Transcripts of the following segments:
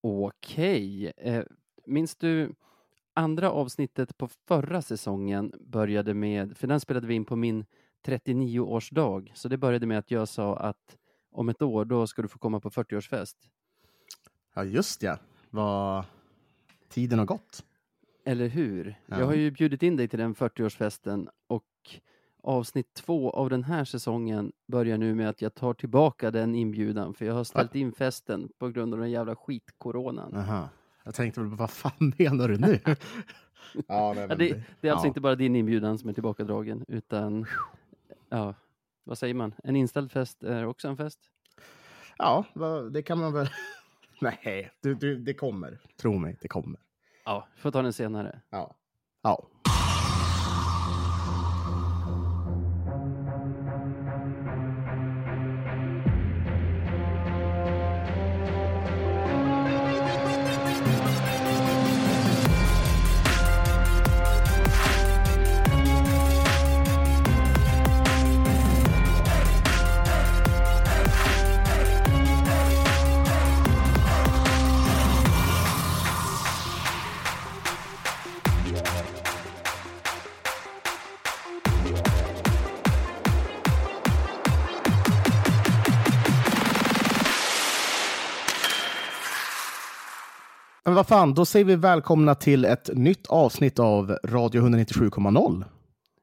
Okej. Eh, minns du andra avsnittet på förra säsongen började med, för den spelade vi in på min 39-årsdag, så det började med att jag sa att om ett år, då ska du få komma på 40-årsfest. Ja, just ja. Vad tiden har gått. Eller hur? Ja. Jag har ju bjudit in dig till den 40-årsfesten och avsnitt två av den här säsongen börjar nu med att jag tar tillbaka den inbjudan, för jag har ställt in festen på grund av den jävla skitkoronan. Aha. Jag tänkte väl, vad fan menar du nu? ja, nej, men det, det är alltså ja. inte bara din inbjudan som är tillbakadragen, utan ja, vad säger man? En inställd fest är också en fest. Ja, det kan man väl... Nej, du, du, det kommer. Tro mig, det kommer. Ja, får ta den senare. Ja. Ja. Vad fan, då säger vi välkomna till ett nytt avsnitt av Radio 197,0.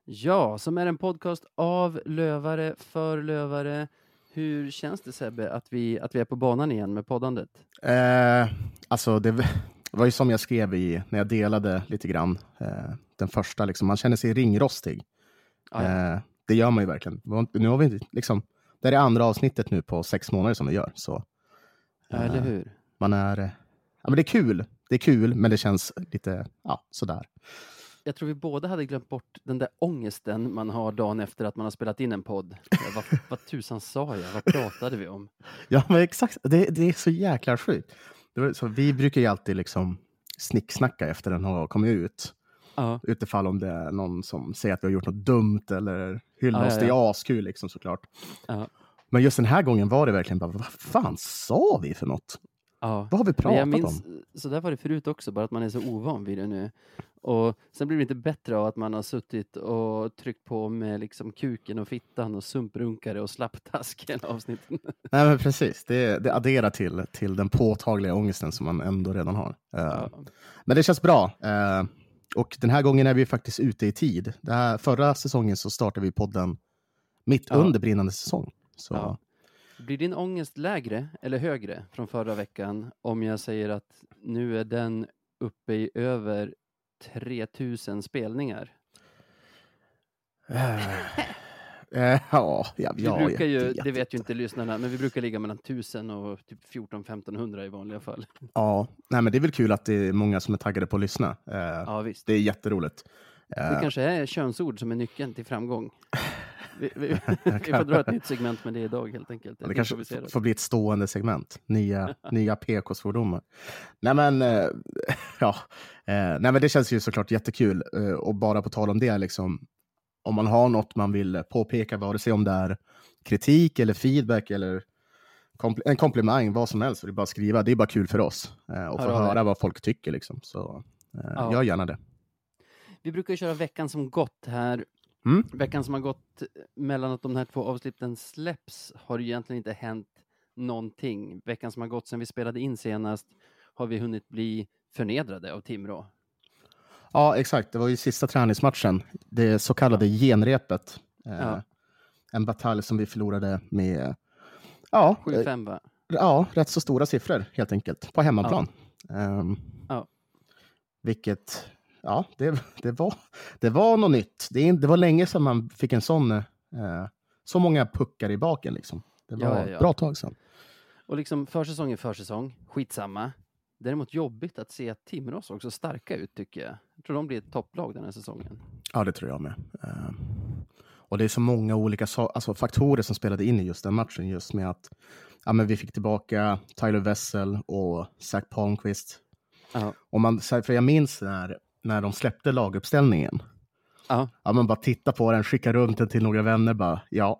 Ja, som är en podcast av lövare för lövare. Hur känns det Sebbe att vi, att vi är på banan igen med poddandet? Eh, alltså, det var ju som jag skrev i, när jag delade lite grann. Eh, den första, liksom, man känner sig ringrostig. Ja. Eh, det gör man ju verkligen. Nu har vi liksom, det är det andra avsnittet nu på sex månader som vi gör. Så Ja, eller hur? man är... eh, Ja, men det är kul. Det är kul, men det känns lite ja, sådär. Jag tror vi båda hade glömt bort den där ångesten man har dagen efter att man har spelat in en podd. Ja, Vad, vad tusan sa jag? Vad pratade vi om? Ja, men exakt. Det, det är så jäkla sjukt. Så vi brukar ju alltid liksom snicksnacka efter den har kommit ut. Ja, Utifall om det är någon som säger att vi har gjort något dumt eller hyllar Ja, oss. Det är askul liksom såklart. ja, Men just den här gången var det verkligen bara, vad fan sa vi för något? Ja. Vad har vi pratat jag minns, om? så där var det förut också, bara att man är så ovan vid det nu. Och sen blir det inte bättre av att man har suttit och tryckt på med liksom kuken och fittan och sumprunkare och slapptask hela avsnitten. Nej, men precis. Det, det adderar till, till den påtagliga ångesten som man ändå redan har. Eh, Ja. Men det känns bra. Eh, och den här gången är vi faktiskt ute i tid. Det här, förra säsongen så startade vi podden mitt Ja. under brinnande säsong. Så. Blir din ångest lägre eller högre från förra veckan om jag säger att nu är den uppe i över 3000 spelningar? Eh, ja, ja, Vi brukar ju, vet det vet ju inte lyssnarna, men vi brukar ligga mellan 1000 och typ 14-1500 i vanliga fall. Ja, nej, men det är väl kul att det är många som är taggade på att lyssna. Eh, Ja, visst. Det är jätteroligt. Det Eh, kanske är könsord som är nyckeln till framgång. Vi, vi, vi får dra ett nytt segment med det idag helt enkelt. det Ett kanske får bli ett stående segment. Nya, nya PK-svordomar. Nej, men, eh, ja. eh, nej, men det känns ju såklart jättekul. Eh, och bara på tal om det, liksom, om man har något man vill påpeka, vare sig om det är kritik eller feedback eller kompl- en komplimang, vad som helst, så det är bara att skriva. Det är bara kul för oss eh, och få höra vad folk tycker. Liksom. Så eh, Ja. gör gärna det. Vi brukar köra veckan som gått här. Mm. Veckan som har gått mellan att de här två avsnitten släpps har egentligen inte hänt någonting. Veckan som har gått sedan vi spelade in senast har vi hunnit bli förnedrade av Timrå. Ja, exakt. Det var ju sista träningsmatchen. Det så kallade genrepet. Eh, Ja. En batalj som vi förlorade med ja, eh, 7-5 va? ja, rätt så stora siffror helt enkelt. På hemmaplan. Ehm, Ja. Vilket, ja, det, det, var, det var något nytt. Det, det var länge sedan man fick en sån, eh, så många puckar i baken. Liksom. Det var Ja, ja, ja. bra tag sedan. Och liksom försäsong är försäsong, skitsamma. Däremot jobbigt att se att Timrå såg så starka ut tycker jag. Jag tror de blir ett topplag den här säsongen. Ja, det tror jag med. Eh, och det är så många olika sa- alltså, faktorer som spelade in i just den matchen. Just med att ja, men vi fick tillbaka Tyler Wessel och Zach Palmqvist. Ja. Och man, för jag minns när, när de släppte laguppställningen. Ja. Ja, man bara titta på den, skicka runt den till några vänner. Bara, ja,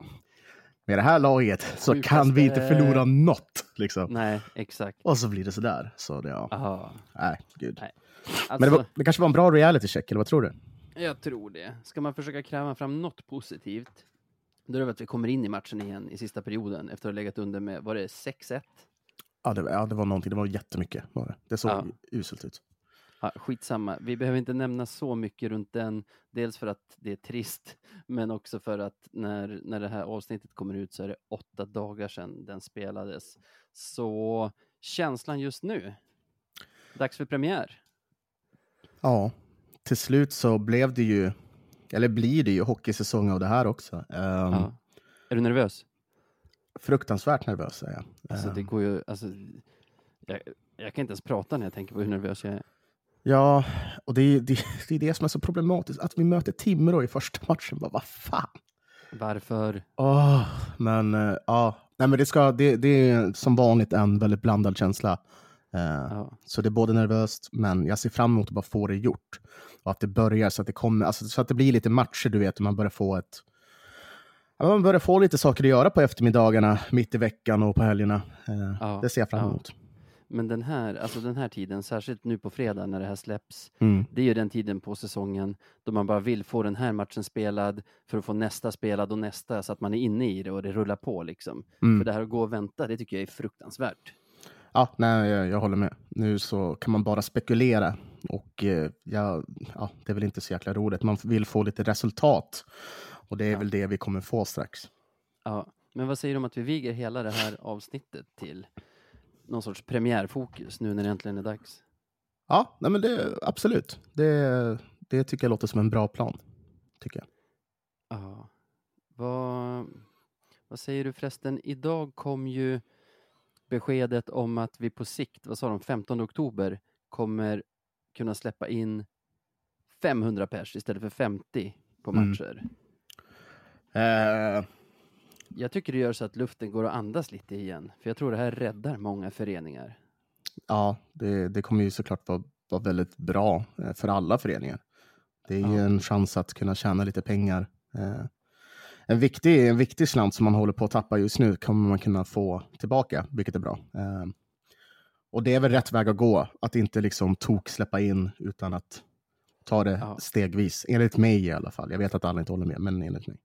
med det här laget så Sjukaste- kan vi inte förlora något. Liksom. Nej, exakt. Och så blir det sådär. Så det, ja. Aha. Nej, gud. Nej. Men det, Alltså, var, det kanske var en bra reality check, eller vad tror du? jag tror det. Ska man försöka kräva fram något positivt, då är det väl att vi kommer in i matchen igen i sista perioden efter att ha legat under med, var det 6-1? Ja det, var- ja, det var någonting. Det var jättemycket. Var det. det såg Ja. uselt ut. Ja, skitsamma. Vi behöver inte nämna så mycket runt den. Dels för att det är trist, men också för att när, när det här avsnittet kommer ut så är det åtta dagar sedan den spelades. Så känslan just nu? Dags för premiär. Ja, till slut så blev det ju, eller blir det ju hockeysäsong av det här också. Um, Ja. Är du nervös? Fruktansvärt nervös är jag. Alltså, det Ehm, går ju, alltså, jag, jag kan inte ens prata när jag tänker på hur nervös jag är. Ja, och det är, det, det är det som är så problematiskt. Att vi möter Timrå i första matchen. Bara, vad fan? Varför? Åh, men eh, ja, Nej, men det, ska, det, det är som vanligt en väldigt blandad känsla. Eh, Ja. Så det är både nervöst, men jag ser fram emot att bara få det gjort. Och att det börjar så att det kommer, alltså, så att det blir lite matcher, du vet, och man börjar få ett man börjar få lite saker att göra på eftermiddagarna, mitt i veckan och på helgerna. Eh, Ja, Det ser jag fram ja. Men den här, alltså den här tiden, särskilt nu på fredag när det här släpps, Mm. det är ju den tiden på säsongen då man bara vill få den här matchen spelad för att få nästa spelad och nästa så att man är inne i det och det rullar på liksom. Mm. För det här att gå och vänta, det tycker jag är fruktansvärt. Ja, nej, jag, jag håller med. Nu så kan man bara spekulera. Och eh, ja, ja, det är väl inte så jäkla roligt. Man vill få lite resultat. Och det är Ja. väl det vi kommer få strax. Ja. Men vad säger du om att vi viger hela det här avsnittet till någon sorts premiärfokus nu när det äntligen är dags? Ja, nej, men det, absolut. Det, det tycker jag låter som en bra plan. Tycker jag. Ja. Vad, vad säger du förresten? Idag kom ju beskedet om att vi på sikt, vad sa de, 15 oktober kommer kunna släppa in 500 pers istället för 50 på Mm. matcher. Eh, Jag tycker det gör så att luften går att andas lite igen, för jag tror det här räddar många föreningar. ja, det, det kommer ju såklart vara, vara väldigt bra eh, för alla föreningar. Det är ju Ja. en chans att kunna tjäna lite pengar. Eh, en, viktig, en viktig slant som man håller på att tappa just nu kommer man kunna få tillbaka, vilket är bra. Eh, och det är väl rätt väg att gå, att inte liksom tok släppa in utan att ta det Ja. stegvis. Enligt mig i alla fall. Jag vet att alla inte håller med, men enligt mig.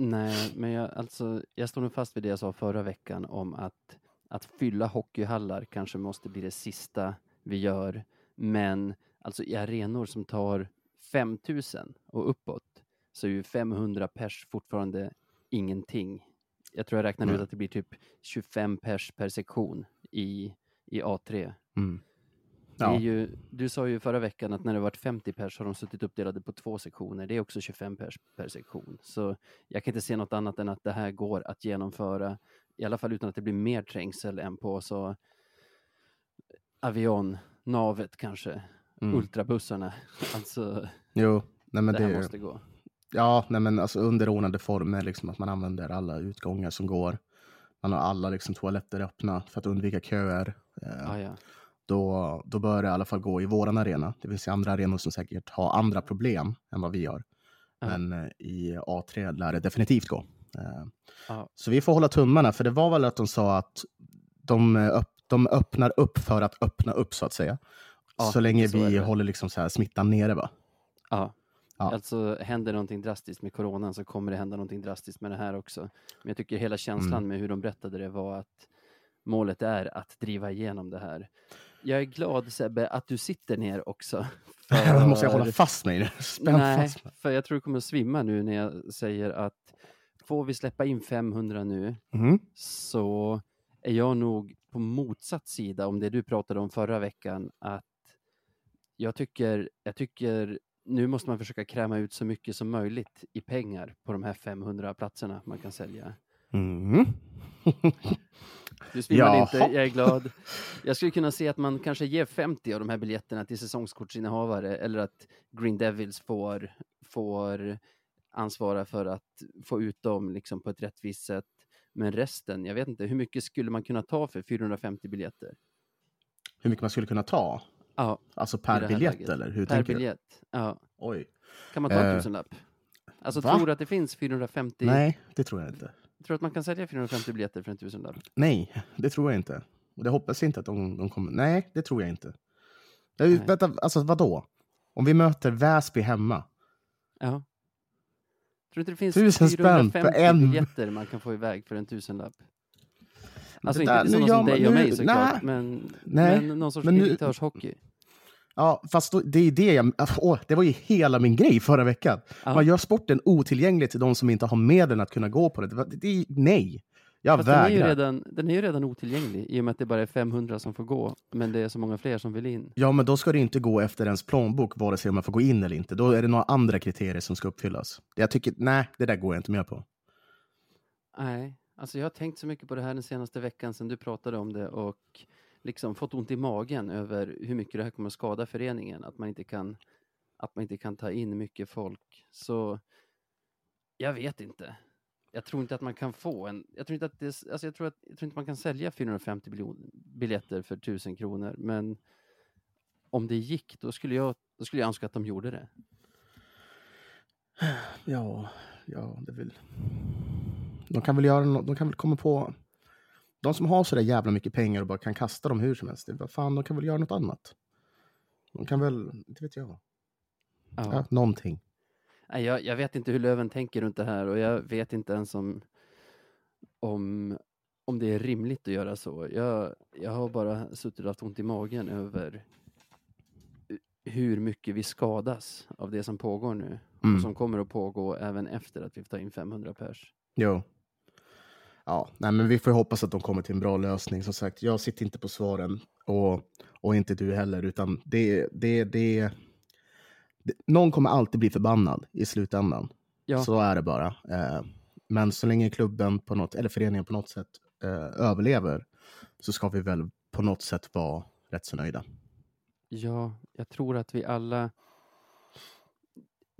Nej, men jag, alltså, jag står nog fast vid det jag sa förra veckan om att, att fylla hockeyhallar kanske måste bli det sista vi gör. Men alltså i arenor som tar 5000 och uppåt så är ju 500 pers fortfarande ingenting. Jag tror jag räknade ut Nej. att det blir typ 25 pers per sektion i, i A3. Mm. Det är Ja. ju, du sa ju förra veckan att när det varit 50 pers har de suttit uppdelade på två sektioner. Det är också 25 pers per sektion. Så jag kan inte se något annat än att det här går att genomföra, i alla fall utan att det blir mer trängsel än på så Avion, Navet kanske, Mm. ultrabussarna. Alltså, Jo, nej men det här det, måste gå. Ja, nej men alltså underordnade former, liksom att man använder alla utgångar som går. Man har alla liksom toaletter öppna för att undvika köer. Eh, Ah, ja. Då, då bör det i alla fall gå i våran arena. Det finns ju andra arenor som säkert har andra problem än vad vi har. Ja. Men eh, i A3 lär det definitivt gå. Ja. Så vi får hålla tummarna, för det var väl att de sa att de, eh, öpp, de öppnar upp för att öppna upp så att säga. Ja, så länge så vi håller liksom så här smittan nere. Va? Ja. Ja. Alltså händer någonting drastiskt med coronan så kommer det hända någonting drastiskt med det här också. Men jag tycker hela känslan Mm. med hur de berättade det var att målet är att driva igenom det här. Jag är glad Sebbe att du sitter ner också. Då måste jag hålla för- fast mig. Spänn Nej, fast mig. för jag tror du kommer att svimma nu när jag säger att får vi släppa in 500 nu Mhm. så är jag nog på motsatt sida om det du pratade om förra veckan att jag tycker, jag tycker nu måste man försöka kräma ut så mycket som möjligt i pengar på de här 500 platserna man kan sälja. Mhm. Du svimmade Jaha. inte, jag är glad. Jag skulle kunna se att man kanske ger 50 av de här biljetterna till säsongskortsinnehavare eller att Green Devils får, får ansvara för att få ut dem liksom på ett rättvist sätt. Men resten, jag vet inte, hur mycket skulle man kunna ta för 450 biljetter? Hur mycket man skulle kunna ta? Ja, Alltså per biljett läget. eller? Hur per tänker du? biljett. Ja. Oj. Kan man ta en Eh, tusenlapp? Alltså va? tror du att det finns 450? Nej, det tror jag inte. Tror du att man kan sälja 450 biljetter för en tusenlapp? Nej, det tror jag inte. Och det hoppas jag inte att de, de kommer. Nej, det tror jag inte. Nej. vänta, alltså vadå? Om vi möter Väsby hemma. Ja. Tror du inte det finns Tusen spänn för 450 en- biljetter man kan få iväg för en tusenlapp? Alltså Det inte till sådana som dig och mig såklart, nej. men, men någon sorts men nu-. Ja, fast då, det är det jag... Åh, det var ju hela min grej förra veckan. Ja. Man gör sporten otillgänglig till de som inte har medel att kunna gå på det. Det, det, nej, jag Fast den är, ju vägrar. redan, den är ju redan otillgänglig i och med att det bara är 500 som får gå, men det är så många fler som vill in. Ja, men då ska det inte gå efter ens plånbok, vare sig om man får gå in eller inte. Då är det några andra kriterier som ska uppfyllas. Jag tycker, nej, det där går jag inte med på. Nej, alltså jag har tänkt så mycket på det här den senaste veckan sedan du pratade om det och liksom fått ont i magen över hur mycket det här kommer att skada föreningen, att man inte kan, att man inte kan ta in mycket folk. Så jag vet inte. Jag tror inte att man kan få en, jag tror inte att det, alltså jag tror att, jag tror inte man kan sälja 450 biljon, biljetter för 1000 kronor, men om det gick, då skulle jag, då skulle jag önska att de gjorde det. Ja, ja, det vill... De kan väl göra något, de kan väl komma på... De som har så där jävla mycket pengar och bara kan kasta dem hur som helst, det, vad fan, de kan väl göra något annat. De kan väl, inte vet jag. Ja. Ja, någonting. Nej, jag, jag vet inte hur Löven tänker runt det här och jag vet inte ens om, om, om det är rimligt att göra så. Jag, jag har bara suttit och haft ont i magen över hur mycket vi skadas av det som pågår nu Mm. och som kommer att pågå även efter att vi tar in 500 pers. Jo. Ja, nej, men vi får hoppas att de kommer till en bra lösning. Som sagt, jag sitter inte på svaren och, och inte du heller, utan det, det, det, det Någon kommer alltid bli förbannad i slutändan. Ja. Så är det bara. Eh, men så länge klubben på något, eller föreningen på något sätt eh, överlever så ska vi väl på något sätt vara rätt så nöjda. Ja, jag tror att vi alla...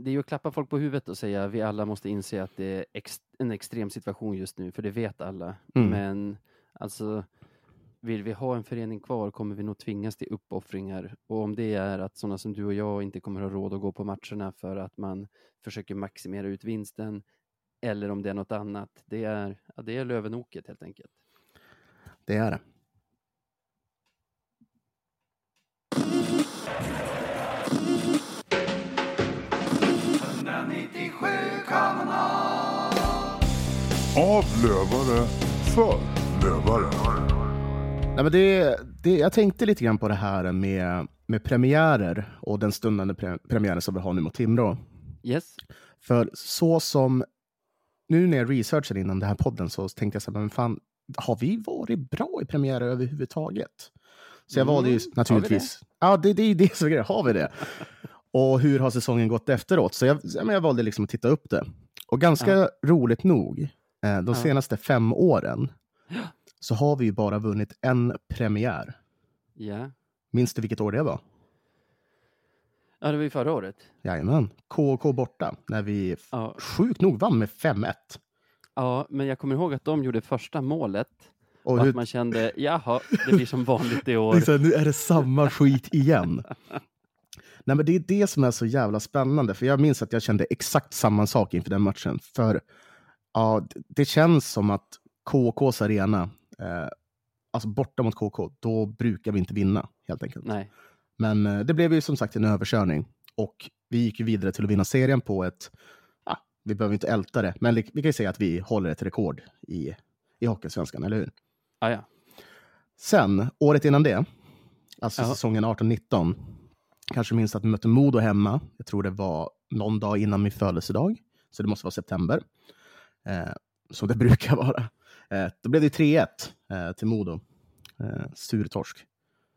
Det är ju att klappa folk på huvudet och säga vi alla måste inse att det är ex, en extrem situation just nu, för det vet alla. Mm. Men alltså, vill vi ha en förening kvar kommer vi nog tvingas till uppoffringar. Och om det är att sådana som du och jag inte kommer ha råd att gå på matcherna för att man försöker maximera ut vinsten, eller om det är något annat, det är, ja, det är Lövenoket helt enkelt. Det är det. Av lövare för lövare. Nej, men det, det, jag tänkte lite grann på det här med, med premiärer och den stundande pre, premiären som vi har nu mot Timrå. Yes? För så som, nu när jag researchade innan den här podden så tänkte jag så här, men fan, har vi varit bra i premiärer överhuvudtaget? Så jag Mm, valde ju naturligtvis, ja det, det är ju det som är grejen, har vi det? Och hur har säsongen gått efteråt? Så jag, ja, men jag valde liksom att titta upp det. Och ganska roligt nog, eh, de senaste fem åren, så har vi ju bara vunnit en premiär. Ja. Minns du vilket år det var? Ja, det var ju förra året. Jajamän. KK borta, när vi Ja. sjukt nog vann med 5-1. Ja, men jag kommer ihåg att de gjorde första målet Och och hur, att man kände, jaha, det blir som vanligt i år. det är här, nu är det samma skit igen. Nej, men det är det som är så jävla spännande, för jag minns att jag kände exakt samma sak inför den matchen. För ja, det- känns som att KKs arena, eh, alltså borta mot KK, då brukar vi inte vinna helt enkelt. Nej, Men eh, det blev ju som sagt en överkörning och vi gick ju vidare till att vinna serien på ett, ja, vi behöver inte älta det, men vi kan ju säga att vi håller ett rekord i, i Hockeysvenskan, eller hur? ah, ja. Sen, året innan det, alltså Ja. säsongen 18-19, kanske minns att vi mötte Modo hemma. Jag tror det var någon dag innan min födelsedag, så det måste vara september. Eh, som det brukar vara. Eh, då blev det 3-1 eh, till Modo. Eh, surtorsk.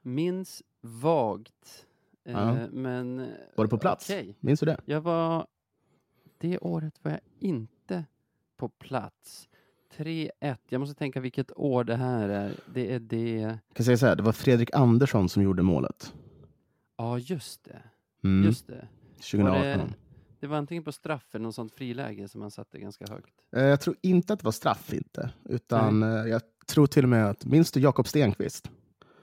Minns vagt. Eh, Ja. Men... Var du på plats? Okej. Minns du det? Jag var... Det året var jag inte på plats. 3-1. Jag måste tänka vilket år det här är. Det är det... Jag kan säga så här, det var Fredrik Andersson som gjorde målet. Ja, just det. Mm, Just det. 2018. Var det, det var antingen på straff eller något sånt friläge som man satte ganska högt. Eh, Jag tror inte att det var straff inte, utan eh, jag tror till och med att, minns du Jakob Stenqvist?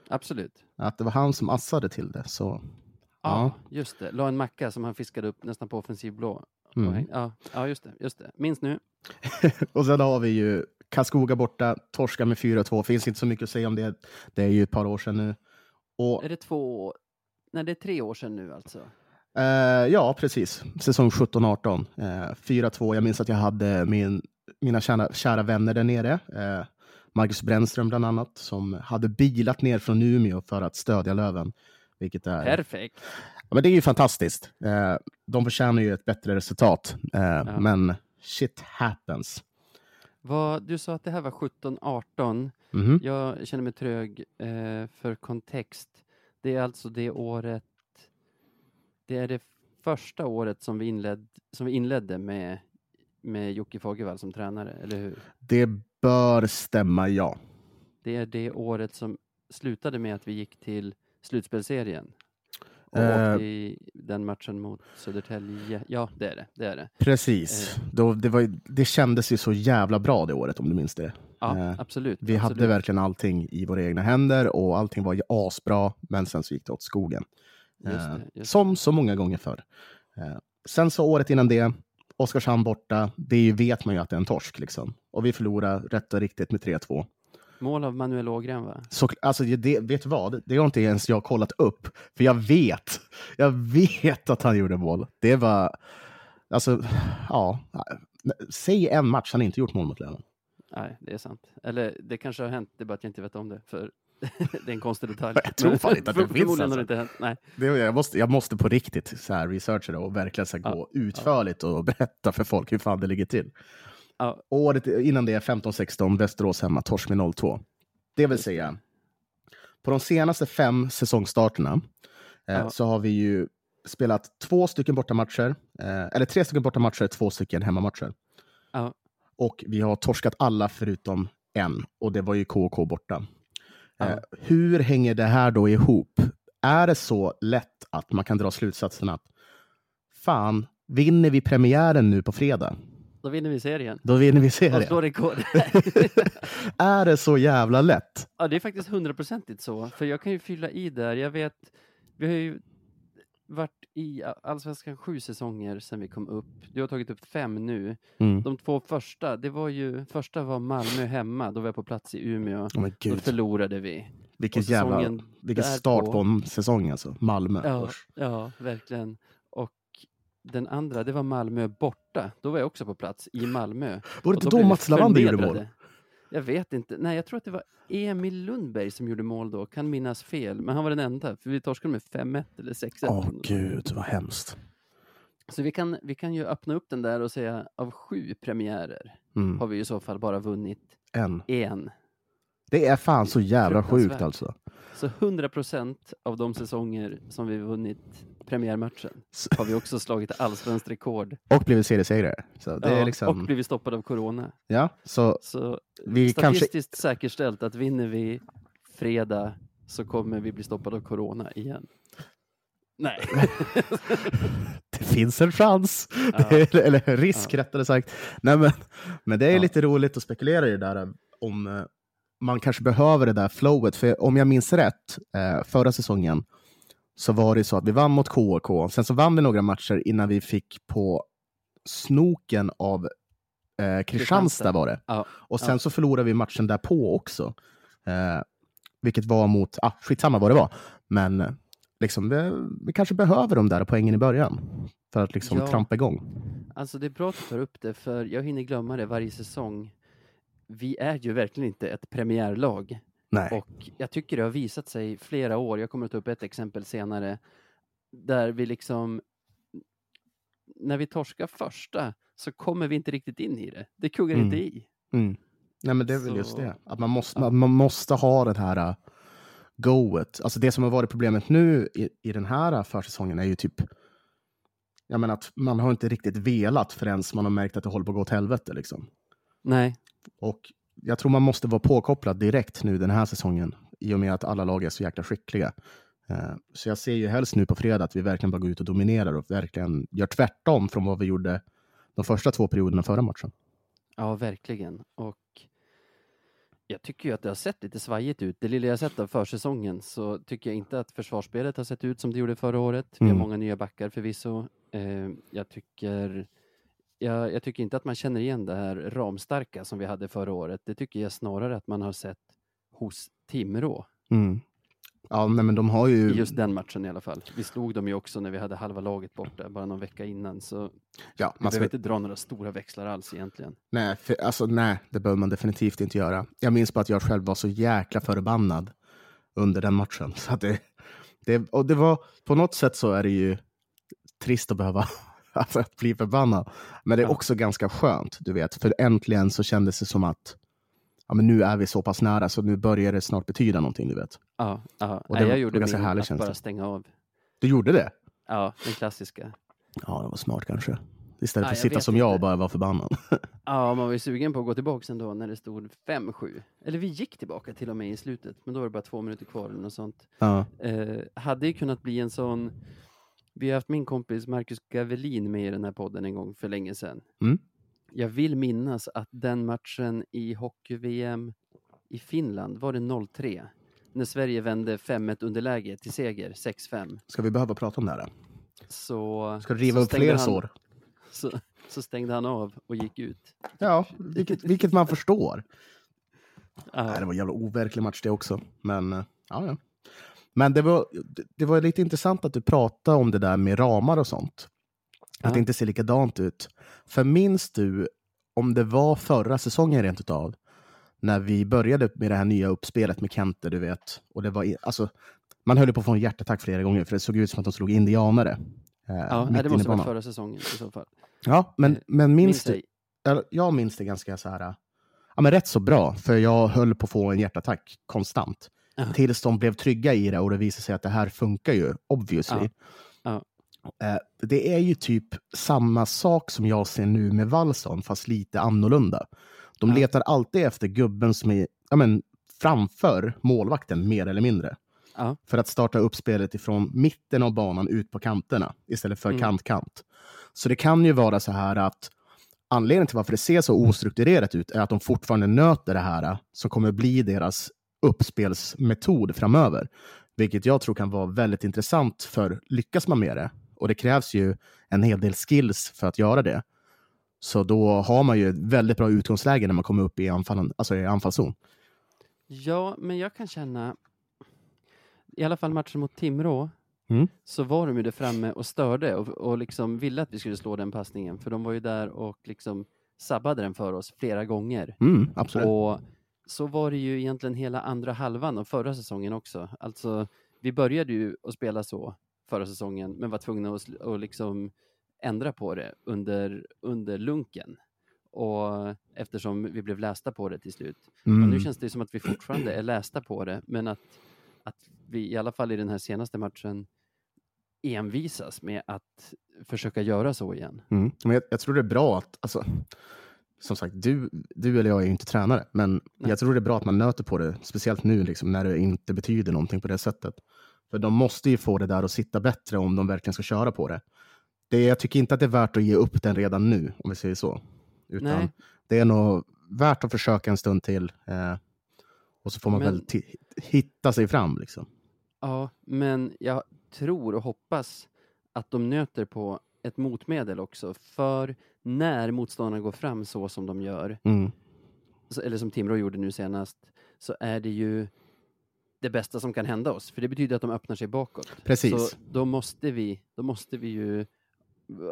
Absolut. Att det var han som assade till det. Så, Ja, Ja. just det. La en macka som han fiskade upp nästan på offensiv blå. Mm. Ja, ja, just det. Just det. Minns nu. och sen har vi ju Karlskoga borta, torska med 4-2. Finns inte så mycket att säga om det. Det är ju ett par år sedan nu. Och, Är det två... Nej, det är tre år sedan nu alltså. Eh, ja, precis. Säsong 17-18. Eh, 4-2. Jag minns att jag hade min, mina kära, kära vänner där nere. Eh, Marcus Brännström bland annat, som hade bilat ner från Umeå för att stödja Löven. Vilket är, Perfekt. ja, men det är ju fantastiskt. Eh, de förtjänar ju ett bättre resultat. Eh, Men shit happens. Vad, du sa att det här var 17-18. Mhm. Jag känner mig trög för kontext. Det är alltså det året... Det är det första året som vi, inled, som vi inledde med, med Jocke Fagervall som tränare, eller hur? Det bör stämma, ja. Det är det året som slutade med att vi gick till slutspelserien. Och Eh. i den matchen mot Södertälje. Ja, det är det. det, är det. Precis. Eh. Då, det, var, det kändes ju så jävla bra det året, om du minns det. Ja, Eh, absolut. Vi absolut. hade verkligen allting i våra egna händer och allting var ju asbra, men sen så gick det åt skogen. Just Eh, det, just som så många gånger förr. Eh, sen så året innan det, Oskarshamn borta, det vet man ju att det är en torsk. Liksom. Och vi förlorar rätt och riktigt med 3-2. Mål av Manuel Ågren, va? Så, alltså, det, vet du vad? Det har inte ens jag kollat upp. För jag vet, jag vet att han gjorde mål. Det var, alltså, ja. Säg en match han inte gjort mål mot Löven. Nej, det är sant. Eller det kanske har hänt, det är bara att jag inte vet om det. För det är en konstig detalj. Jag tror fan inte att det finns, alltså. inte hänt. Nej. Det, jag, måste, jag måste på riktigt så här researcha det och verkligen så Ja, gå utförligt och berätta för folk hur fan det ligger till. Ja. Året innan det, 15-16, Västerås hemma, torsk med 0-2. Det vill säga, på de senaste fem säsongstarterna eh, så har vi ju spelat två stycken bortamatcher, eh, eller tre stycken bortamatcher, två stycken hemmamatcher. Och vi har torskat alla förutom en, och det var ju KK borta. Ja. Eh, hur hänger det här då ihop? Är det så lätt att man kan dra slutsatsen att fan, vinner vi premiären nu på fredag, Då vinner vi serien. då vinner vi Och serien. slår rekord. är det så jävla lätt? ja, det är faktiskt hundraprocentigt så. För jag kan ju fylla i där. Jag vet, vi har ju varit i Allsvenskan sju säsonger sedan vi kom upp. Du har tagit upp fem nu. Mm. De två första, det var ju, första var Malmö hemma, då var jag på plats i Umeå. Oh, Då förlorade vi. vilken jävla vilken start på en säsong alltså. Malmö. Ja, Usch. ja, verkligen. Och den andra, det var Malmö borta. Då var jag också på plats i Malmö. Var det inte då då Mats Lavander gjorde mål? Jag vet inte. Nej, jag tror att det var Emil Lundberg som gjorde mål då. Kan minnas fel, men han var den enda. För vi torskade med 5-1 eller 6-1. Åh gud, vad hemskt. Så vi kan, vi kan ju öppna upp den där och säga av sju premiärer Mm. har vi i så fall bara vunnit En. en. Det är fan så jävla sjukt alltså. Så 100 procent av de säsonger som vi vunnit premiärmatchen har vi också slagit allsvenskt rekord. Och blivit seriesegrare. Så det Ja, är liksom, Och blivit stoppade av corona. ja, så Så vi kanske statistiskt säkerställt att vinner vi fredag så kommer vi bli stoppade av corona igen. Nej. det finns en chans. Ja. eller, eller risk rättare sagt. Nej, men, men det är Ja. lite roligt att spekulera i det där om eh, man kanske behöver det där flowet. För om jag minns rätt, eh, förra säsongen så var det så att vi vann mot KK. Sen så vann vi några matcher innan vi fick på snoken av eh, Kristianstad var det. Ja, Och sen ja. så förlorade vi matchen därpå också. Eh, vilket var mot, ah, skitsamma vad det var. Men eh, liksom, vi, vi kanske behöver de där poängen i början. För att liksom Ja. trampa igång. Alltså det är bra att du tar upp det, för jag hinner glömma det varje säsong. Vi är ju verkligen inte ett premiärlag. Nej. Och jag tycker det har visat sig flera år, jag kommer att ta upp ett exempel senare, där vi liksom, när vi torskar första så kommer vi inte riktigt in i det. Det kuggar Mm. inte i. Mm. Nej, men det är väl just det. Att man måste, att man måste ha det här uh, goet. Alltså det som har varit problemet nu i, i den här uh, försäsongen är ju typ jag menar att man har inte riktigt velat förrän man har märkt att det håller på att gå åt helvete. Liksom. Nej, Och jag tror man måste vara påkopplad direkt nu den här säsongen i och med att alla lag är så jäkla skickliga. Eh, Så jag ser ju helst nu på fredag att vi verkligen bara går ut och dominerar och verkligen gör tvärtom från vad vi gjorde de första två perioderna förra matchen. ja verkligen. Och jag tycker ju att det har sett lite svajigt ut. Det lilla jag sett av försäsongen så tycker jag inte att försvarsspelet har sett ut som det gjorde förra året. Vi har Mm. många nya backar förvisso. Eh, jag tycker jag, jag tycker inte att man känner igen det här ramstarka som vi hade förra året. Det tycker jag snarare att man har sett hos Timrå. Mm. Ja, nej, men de har ju... I just den matchen i alla fall. Vi slog dem ju också när vi hade halva laget borta, bara någon vecka innan. Så Ja, man ska... behöver inte dra några stora växlar alls egentligen. nej, för, alltså, nej, det behöver man definitivt inte göra. Jag minns bara att jag själv var så jäkla förbannad under den matchen. Så det, det, och det var, på något sätt så är det ju trist att behöva alltså, att bli förbannad. Men det är också ganska skönt, du vet. För äntligen så kändes det som att ja, men nu är vi så pass nära så nu börjar det snart betyda någonting, du vet. Ja, ja. Och Nej, det var jag gjorde ganska min att bara stänga av. Du gjorde det? Ja, den klassiska. Ja, det var smart kanske. Istället Ja, för att sitta som jag och inte. bara vara förbannad. Ja, man var ju sugen på att gå tillbaka ändå när det stod 5-7. Eller vi gick tillbaka till och med i slutet, men då var det bara två minuter kvar eller något sånt. ja. Eh, hade ju kunnat bli en sån... Vi har haft min kompis Marcus Gavelin med i den här podden en gång för länge sedan. Mm. Jag vill minnas att den matchen i hockey-VM i Finland, var det 0-3? När Sverige vände 5-1 underläge till seger, 6-5. Ska vi behöva prata om det här? Så, Ska du riva så upp fler han- sår? Så, så stängde han av och gick ut. Ja, vilket, vilket man förstår. Nej, det var en jävla overklig match det också. Men, eh, ja, ja. Men det var, det- var lite intressant att du pratade om det där med ramar och sånt. Att Ja. det inte ser likadant ut. För minns du om det var förra säsongen rent utav? När vi började med det här nya uppspelet med Kente, du vet. Och det var, alltså, man höll på att få en hjärtattack flera gånger för det såg ut som att de slog indianare. Eh, Ja, nej, det måste vara förra säsongen i så fall. Ja, men, Eh, men minns Minns du? jag minns det ganska så här, ja, men rätt så bra, för jag höll på att få en hjärtattack konstant. Ja. Tills de blev trygga i det och det visade sig att det här funkar ju, obviously. Ja. Eh, Det är ju typ samma sak som jag ser nu med Wallson, fast lite annorlunda. De letar alltid efter gubben som är ja, men, framför målvakten, mer eller mindre. För att starta upp spelet ifrån mitten av banan ut på kanterna, istället för Mm. kant-kant. Så det kan ju vara så här att anledningen till varför det ser så ostrukturerat ut är att de fortfarande nöter det här som kommer bli deras uppspelsmetod framöver. Vilket jag tror kan vara väldigt intressant för lyckas man med det, och det krävs ju en hel del skills för att göra det, så då har man ju ett väldigt bra utgångsläge när man kommer upp i, anfallen, alltså i anfallszon. Ja, men jag kan känna, i alla fall matchen mot Timrå, Mm. så var de ju där framme och störde och, och liksom ville att vi skulle slå den passningen, för de var ju där och liksom sabbade den för oss flera gånger. Mm, absolut. Och så var det ju egentligen hela andra halvan av förra säsongen också. Alltså, vi började ju att spela så förra säsongen, men var tvungna att, att liksom ändra på det under, under lunken. Och eftersom vi blev lästa på det till slut. Mm. Och nu känns det som att vi fortfarande är lästa på det, men att, att vi i alla fall i den här senaste matchen envisas med att försöka göra så igen. Mm. Men jag, jag tror det är bra att, alltså, som sagt, du, du eller jag är ju inte tränare, men jag tror det är bra att man nöter på det, speciellt nu liksom, när det inte betyder någonting på det sättet. För de måste ju få det där att sitta bättre om de verkligen ska köra på det. det jag tycker inte att det är värt att ge upp den redan nu, om vi säger så. Utan Nej. det är nog värt att försöka en stund till. Eh, och så får man Men- väl hitta sig fram. Liksom. Ja, men jag tror och hoppas att de nöter på ett motmedel också, för när motståndarna går fram så som de gör, Mm. så- eller som Timrå gjorde nu senast, så är det ju det bästa som kan hända oss, för det betyder att de öppnar sig bakåt. Precis. Så då måste vi, då måste vi ju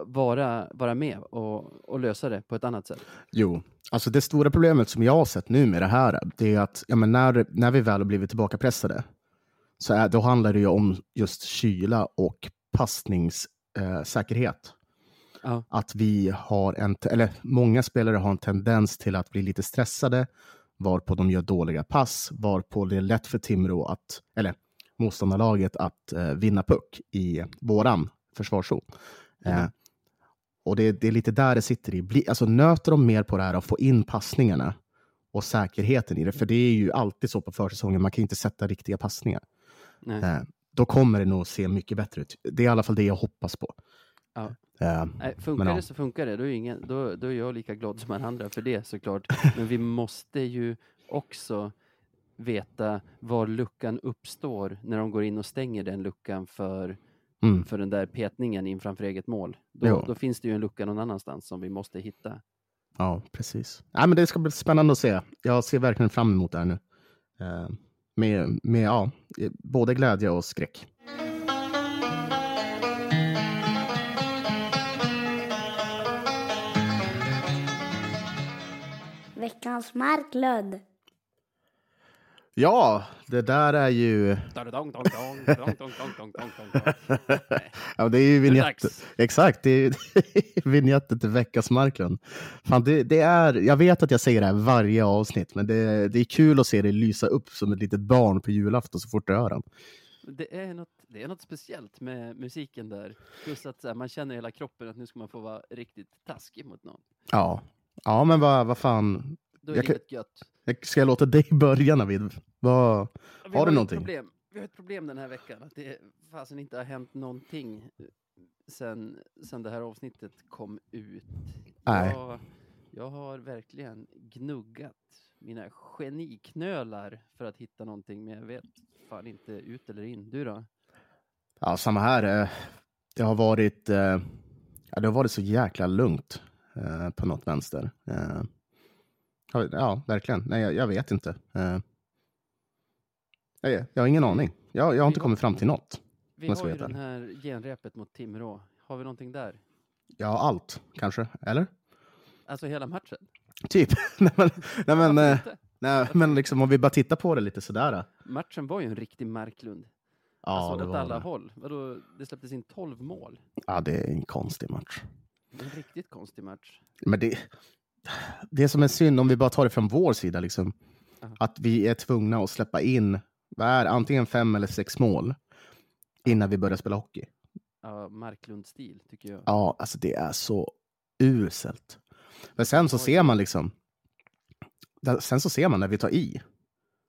vara, vara med och, och lösa det på ett annat sätt. Jo, alltså det stora problemet som jag har sett nu med det här, det är att ja, men när, när vi väl har blivit tillbaka pressade, så är, då handlar det ju om just kyla och passningssäkerhet. Eh. Ja. Att vi har en, eller många spelare har en tendens till att bli lite stressade, varpå de gör dåliga pass, varpå det är lätt för Timrå att, eller motståndarlaget att eh, vinna puck i våran försvarszon. Eh, Mhm. och det, det är lite där det sitter i. Bli, alltså nöter de mer på det här och få in passningarna och säkerheten i det, för det är ju alltid så på försäsongen, man kan inte sätta riktiga passningar. Eh, då kommer det nog se mycket bättre ut. Det är i alla fall det jag hoppas på. Ja. Nej, funkar Men ja. det så funkar det. Då är, ingen, då, då är jag lika glad som alla andra för det såklart. Men vi måste ju också veta var luckan uppstår när de går in och stänger den luckan för Mm. för den där petningen in framför eget mål. Då, då finns det ju en lucka någon annanstans som vi måste hitta. Ja, precis. Nej, men det ska bli spännande att se. Jag ser verkligen fram emot det här nu. Eh, med, med ja, både glädje och skräck. Veckans Marklund. Ja, det där är ju... Ja, det är ju Nu är det vinjett. dags. Exakt, det är vinjetten till veckans Marklund. Fan, det, det är, jag vet att jag säger det här varje avsnitt, men det, det är kul att se det lysa upp som ett litet barn på julafton så fort du hör den. Det är, något, det är något speciellt med musiken där. Plus att så här, man känner i hela kroppen att nu ska man få vara riktigt taskig mot någon. Ja, ja men vad, vad fan. Då är Jag kan- livet gött. Jag- Ska jag låta dig börja Navid? Vad, Vi Har du någonting? Problem. Vi har ett problem den här veckan. Att det fasen inte har hänt någonting eh, sen, sen det här avsnittet kom ut. Nej. Jag, jag har verkligen gnuggat mina geniknölar för att hitta någonting, men jag vet fan inte ut eller in. Du då? Ja, samma här. eh, Det har varit, eh, det har varit så jäkla lugnt eh, på något vänster. Eh, ja, verkligen. Nej, jag, jag vet inte. Eh, Jag, jag har ingen aning. Jag, jag har inte kommit fram till något. Vi har ju den här genrepet mot Timrå. Har vi någonting där? Ja, allt kanske. Eller? Alltså hela matchen? Typ. nej, men, nej, men, eh, nej, men liksom, om vi bara tittar på det lite sådär. eh. Matchen var ju en riktig Marklund. Ja, alltså det åt alla det. håll. Vadå, det släpptes in 12 mål. Ja, det är en konstig match. En riktigt konstig match. Men det, det som är synd, om vi bara tar det från vår sida, liksom, Aha. att vi är tvungna att släppa in är, antingen fem eller sex mål innan vi börjar spela hockey. Ja, Marklund-stil, tycker jag. Ja, alltså det är så uselt. Men sen så Oj. ser man liksom, sen så ser man när vi tar i.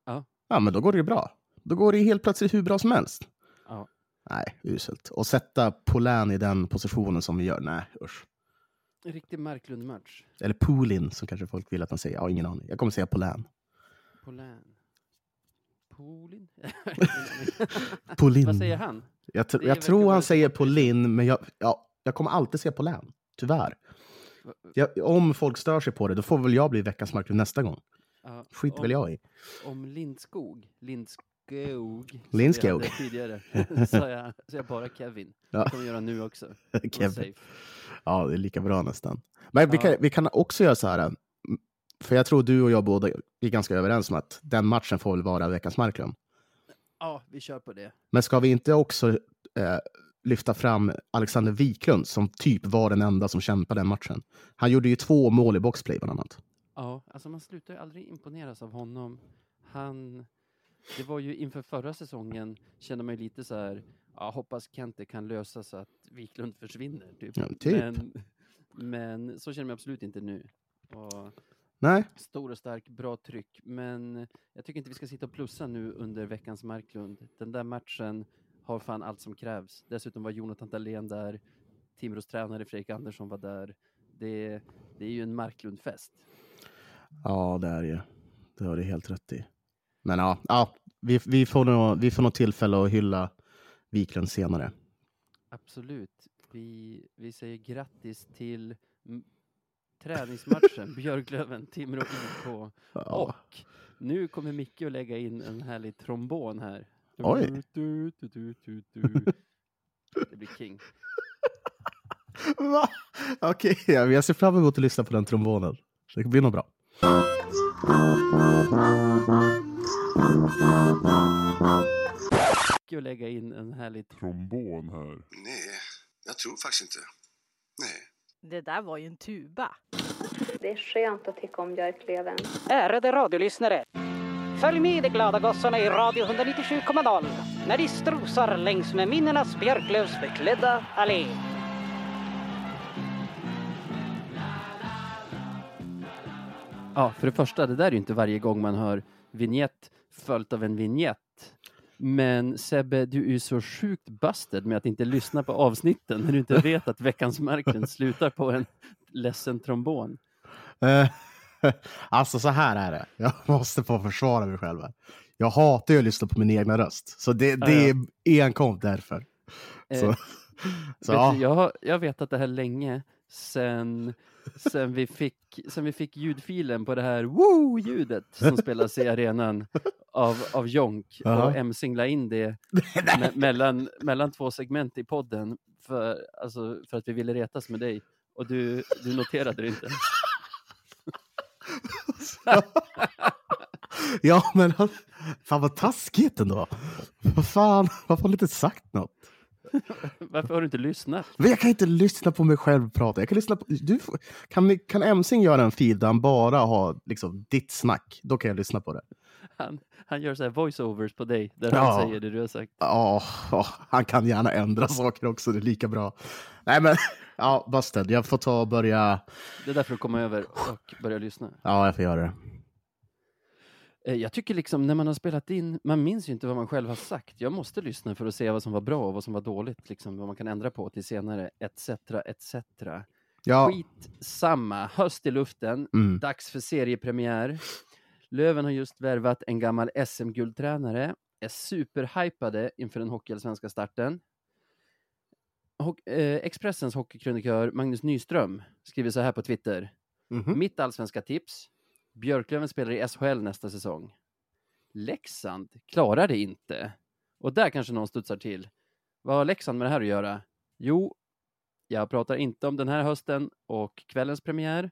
Ja. Ja, men då går det ju bra. Då går det helt plötsligt hur bra som helst. Ja. Nej, uselt. Och sätta Polän i den positionen som vi gör, nej usch. En riktig Marklund-match. Eller Polin som kanske folk vill att man säger. Ja, ingen aning. Jag kommer säga Polän. Polän. Polin? Polin. Vad säger han? Jag, jag tror han säger. Polin, men jag, ja, jag kommer alltid säga Polän. Tyvärr. Jag, om folk stör sig på det, då får väl jag bli veckans Marklund nästa gång. Ja, Skit om, väl jag i. Om Lindskog. Lindskog. Lindskog. vi hade Tidigare. sa jag, jag bara Kevin. Ja. Det kommer jag göra nu också. Kevin. Ja, det är lika bra nästan. Men vi, Ja. kan, vi kan också göra så här. mm, För jag tror du och jag båda är ganska överens om att den matchen får väl vara veckans Marklund. Ja, vi kör på det. Men ska vi inte också eh, lyfta fram Alexander Wiklund som typ var den enda som kämpade den matchen? Han gjorde ju två mål i boxplay bland annat. Ja, alltså man slutar ju aldrig imponeras av honom. Han, det var ju inför förra säsongen kände man ju lite så här, ja, hoppas Kente kan lösa så att Wiklund försvinner. Typ. Ja, typ. Men, men så känner mig absolut inte nu. Och Nej, stor och stark, bra tryck. Men jag tycker inte vi ska sitta och plussa nu under veckans Marklund. Den där matchen har fan allt som krävs. Dessutom var Jonathan Dahlén där. Timrås tränare Fredrik Andersson var där. Det, det är ju en Marklund-fest. Ja, det är det ju. Det har du helt rätt i. Men ja, ja vi, vi, får nog, vi får nog tillfälle att hylla Wiklund senare. Absolut. Vi, vi säger grattis till träningsmatchen Björklöven-Timrå IK. Ja. Och nu kommer Micke att lägga in en härlig trombon här. Oj. Du, du, du. Det blir king. Va? Okej, ja, jag ser fram emot att lyssna på den trombonen. Det blir nog bra. Att lägga in en härlig Trombon här. Nej, jag tror faktiskt inte. Nej. Det där var ju en tuba. Det är skönt att tycka om Björklöven. Ärade radiolyssnare! Följ med de glada gossarna i Radio 197,0 när de strosar längs med minnenas björklövsbeklädda allé. Ja, för det första, det där är ju inte varje gång man hör vignett följt av en vignett. Men Sebbe, du är ju så sjukt busted med att inte lyssna på avsnitten när du inte vet att veckans Marklund slutar på en ledsen trombon. Eh, alltså så här är det. Jag måste få försvara mig själv. här. Jag hatar ju att lyssna på min egna röst. Så det, det Ja, är enkom därför. Eh, Så, så vet ja. du, jag, har- jag har vetat det här länge, sen, sen, vi fick, sen vi fick ljudfilen på det här woo-ljudet som spelas i arenan av, av Jonk Jaha. och M la in det me mellan, mellan två segment i podden för, alltså, för att vi ville retas med dig. Och du, du noterade det inte. ja, men fan vad taskigt ändå. Vad fan, varför har du inte sagt något? Varför har du inte lyssnat? Men jag kan inte lyssna på mig själv prata. Jag kan lyssna på, du, får- kan, kan Emsing göra en feed där han bara har liksom, ditt snack? Då kan jag lyssna på det. Han, han gör så här voiceovers på dig, där Ja. han säger det du har sagt. Ja, ja, han kan gärna ändra saker också, det är lika bra. Nej men, ja, Busted, jag får ta och börja... Det är därför att komma över och börja lyssna. Ja, jag får göra det. Eh, Jag tycker liksom när man har spelat in, man minns ju inte vad man själv har sagt. Jag måste lyssna för att se vad som var bra och vad som var dåligt, liksom vad man kan ändra på till senare, etc. etc. Ja, Skit samma, höst i luften, mm, dags för seriepremiär. Löven har just värvat en gammal SM-guldtränare, är superhypade inför den hockeyallsvenska starten. Hock- eh, Expressens hockeykrönikör Magnus Nyström skriver så här på Twitter. mhm. Mitt allsvenska tips. Björklöven spelar i SHL nästa säsong. Leksand klarar det inte. Och där kanske någon studsar till. Vad har Leksand med det här att göra? Jo, jag pratar inte om den här hösten och kvällens premiär.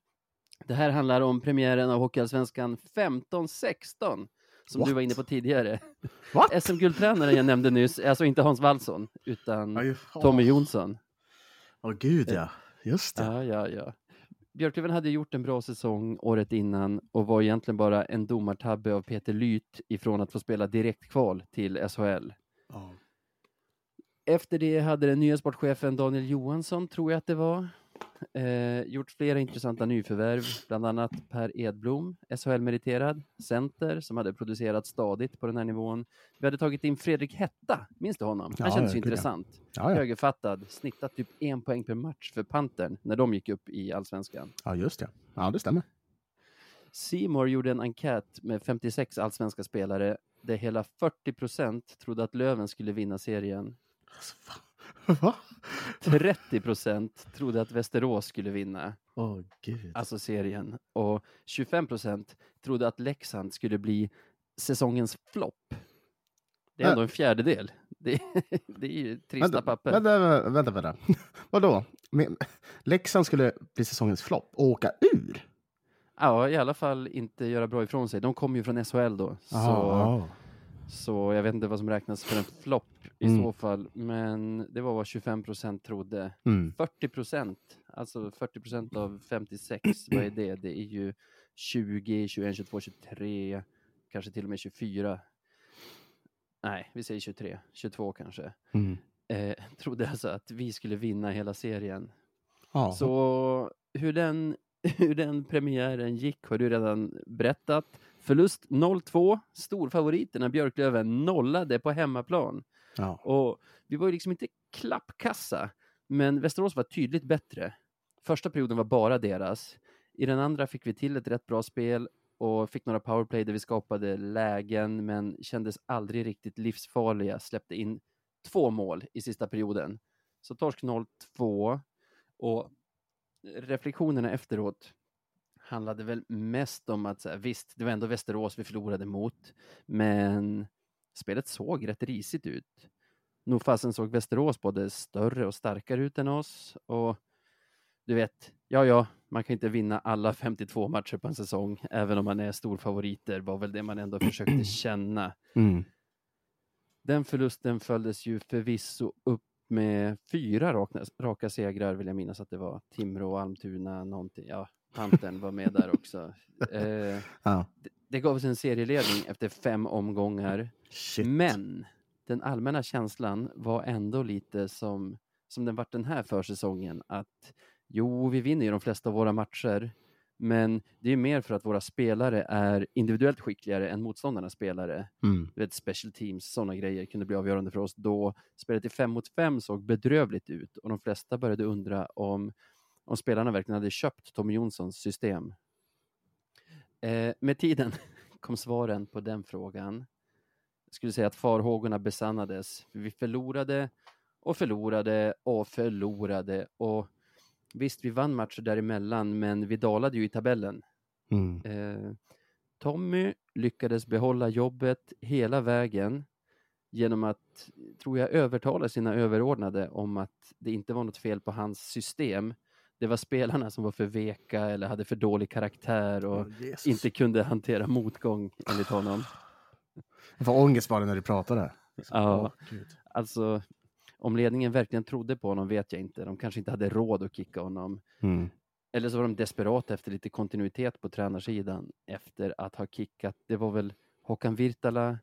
Det här handlar om premiären av Hockeyallsvenskan 15-16 som du var What? inne på tidigare. What? SM-guldtränaren jag nämnde nyss är alltså inte Hans Wallson utan Tommy. Jonsson. Åh gud ja, just det. Ja, ja, ja. Björklöven hade gjort en bra säsong året innan och var egentligen bara en domartabbe av Peter Lyth ifrån att få spela direktkval till SHL. Ja. Efter det hade den nya sportchefen Daniel Johansson, tror jag att det var, eh, gjort flera intressanta nyförvärv, bland annat Per Edblom, SHL-meriterad, center som hade producerat stadigt på den här nivån. Vi hade tagit in Fredrik Hetta, minns du honom? Han Ja, kändes ju intressant. Ja, ja. Högerfattad, snittat typ en poäng per match för Pantern när de gick upp i allsvenskan. ja, just det. Ja, det stämmer. Simor gjorde en enkät med 56 allsvenska spelare där hela 40 procent trodde att Löven skulle vinna serien. Alltså. Va? 30 procent trodde att Västerås skulle vinna, Åh gud. alltså serien. Och 25 procent trodde att Leksand skulle bli säsongens flopp. Det är ändå en fjärdedel. Det, det är ju trista Vänta, papper. vänta, vänta, vänta. Vadå? Men, Leksand skulle bli säsongens flopp och åka ur? Ja, i alla fall inte göra bra ifrån sig. De kommer ju från SHL då. Så, Ja. Så jag vet inte vad som räknas för en flopp i Mm. så fall. Men det var vad 25 procent trodde. Mm. 40 procent, alltså 40 procent av 56, vad är det? Det är ju 20, 21, 22, 23, kanske till och med 24. Nej, vi säger 23, 22 kanske. Mm. Eh, trodde alltså att vi skulle vinna hela serien. Ja. Så hur den, hur den premiären gick har du redan berättat. Förlust 0-2, storfavoriterna Björklöven nollade på hemmaplan. ja. Och vi var ju liksom inte klappkassa, men Västerås var tydligt bättre. Första perioden var bara deras. I den andra fick vi till ett rätt bra spel och fick några powerplay där vi skapade lägen, men kändes aldrig riktigt livsfarliga. Släppte in två mål i sista perioden. Så torsk 0-2 och reflektionerna efteråt handlade väl mest om att så här, visst, det var ändå Västerås vi förlorade mot, men spelet såg rätt risigt ut. Nog fasen såg Västerås både större och starkare ut än oss och du vet, ja, ja, man kan inte vinna alla 52 matcher på en säsong, även om man är storfavoriter, var väl det man ändå försökte känna. Mm. Den förlusten följdes ju förvisso upp med fyra raka, raka segrar, vill jag minnas att det var. Timrå, Almtuna, någonting. Ja, Pantern var med där också. Eh, Ja. det, det gav oss en serieledning efter fem omgångar. Shit. Men den allmänna känslan var ändå lite som, som den vart den här försäsongen. Att jo, vi vinner ju de flesta av våra matcher. Men det är mer för att våra spelare är individuellt skickligare än motståndarnas spelare. Mm. Du vet, special teams, sådana grejer kunde bli avgörande för oss då. Spelet i fem mot fem såg bedrövligt ut och de flesta började undra om, om spelarna verkligen hade köpt Tommy Jonssons system. Eh, med tiden kom svaren på den frågan. Jag skulle säga att farhågorna besannades. Vi förlorade och förlorade och förlorade och visst, vi vann matcher däremellan, men vi dalade ju i tabellen. Mm. Eh, Tommy lyckades behålla jobbet hela vägen genom att, tror jag, övertala sina överordnade om att det inte var något fel på hans system. Det var spelarna som var för veka eller hade för dålig karaktär och Jesus. inte kunde hantera motgång enligt honom. Jag får ångest bara när du pratade. Ja. Gud. Alltså, om ledningen verkligen trodde på honom vet jag inte. De kanske inte hade råd att kicka honom. Mm. Eller så var de desperata efter lite kontinuitet på tränarsidan efter att ha kickat. Det var väl Håkan Virtala,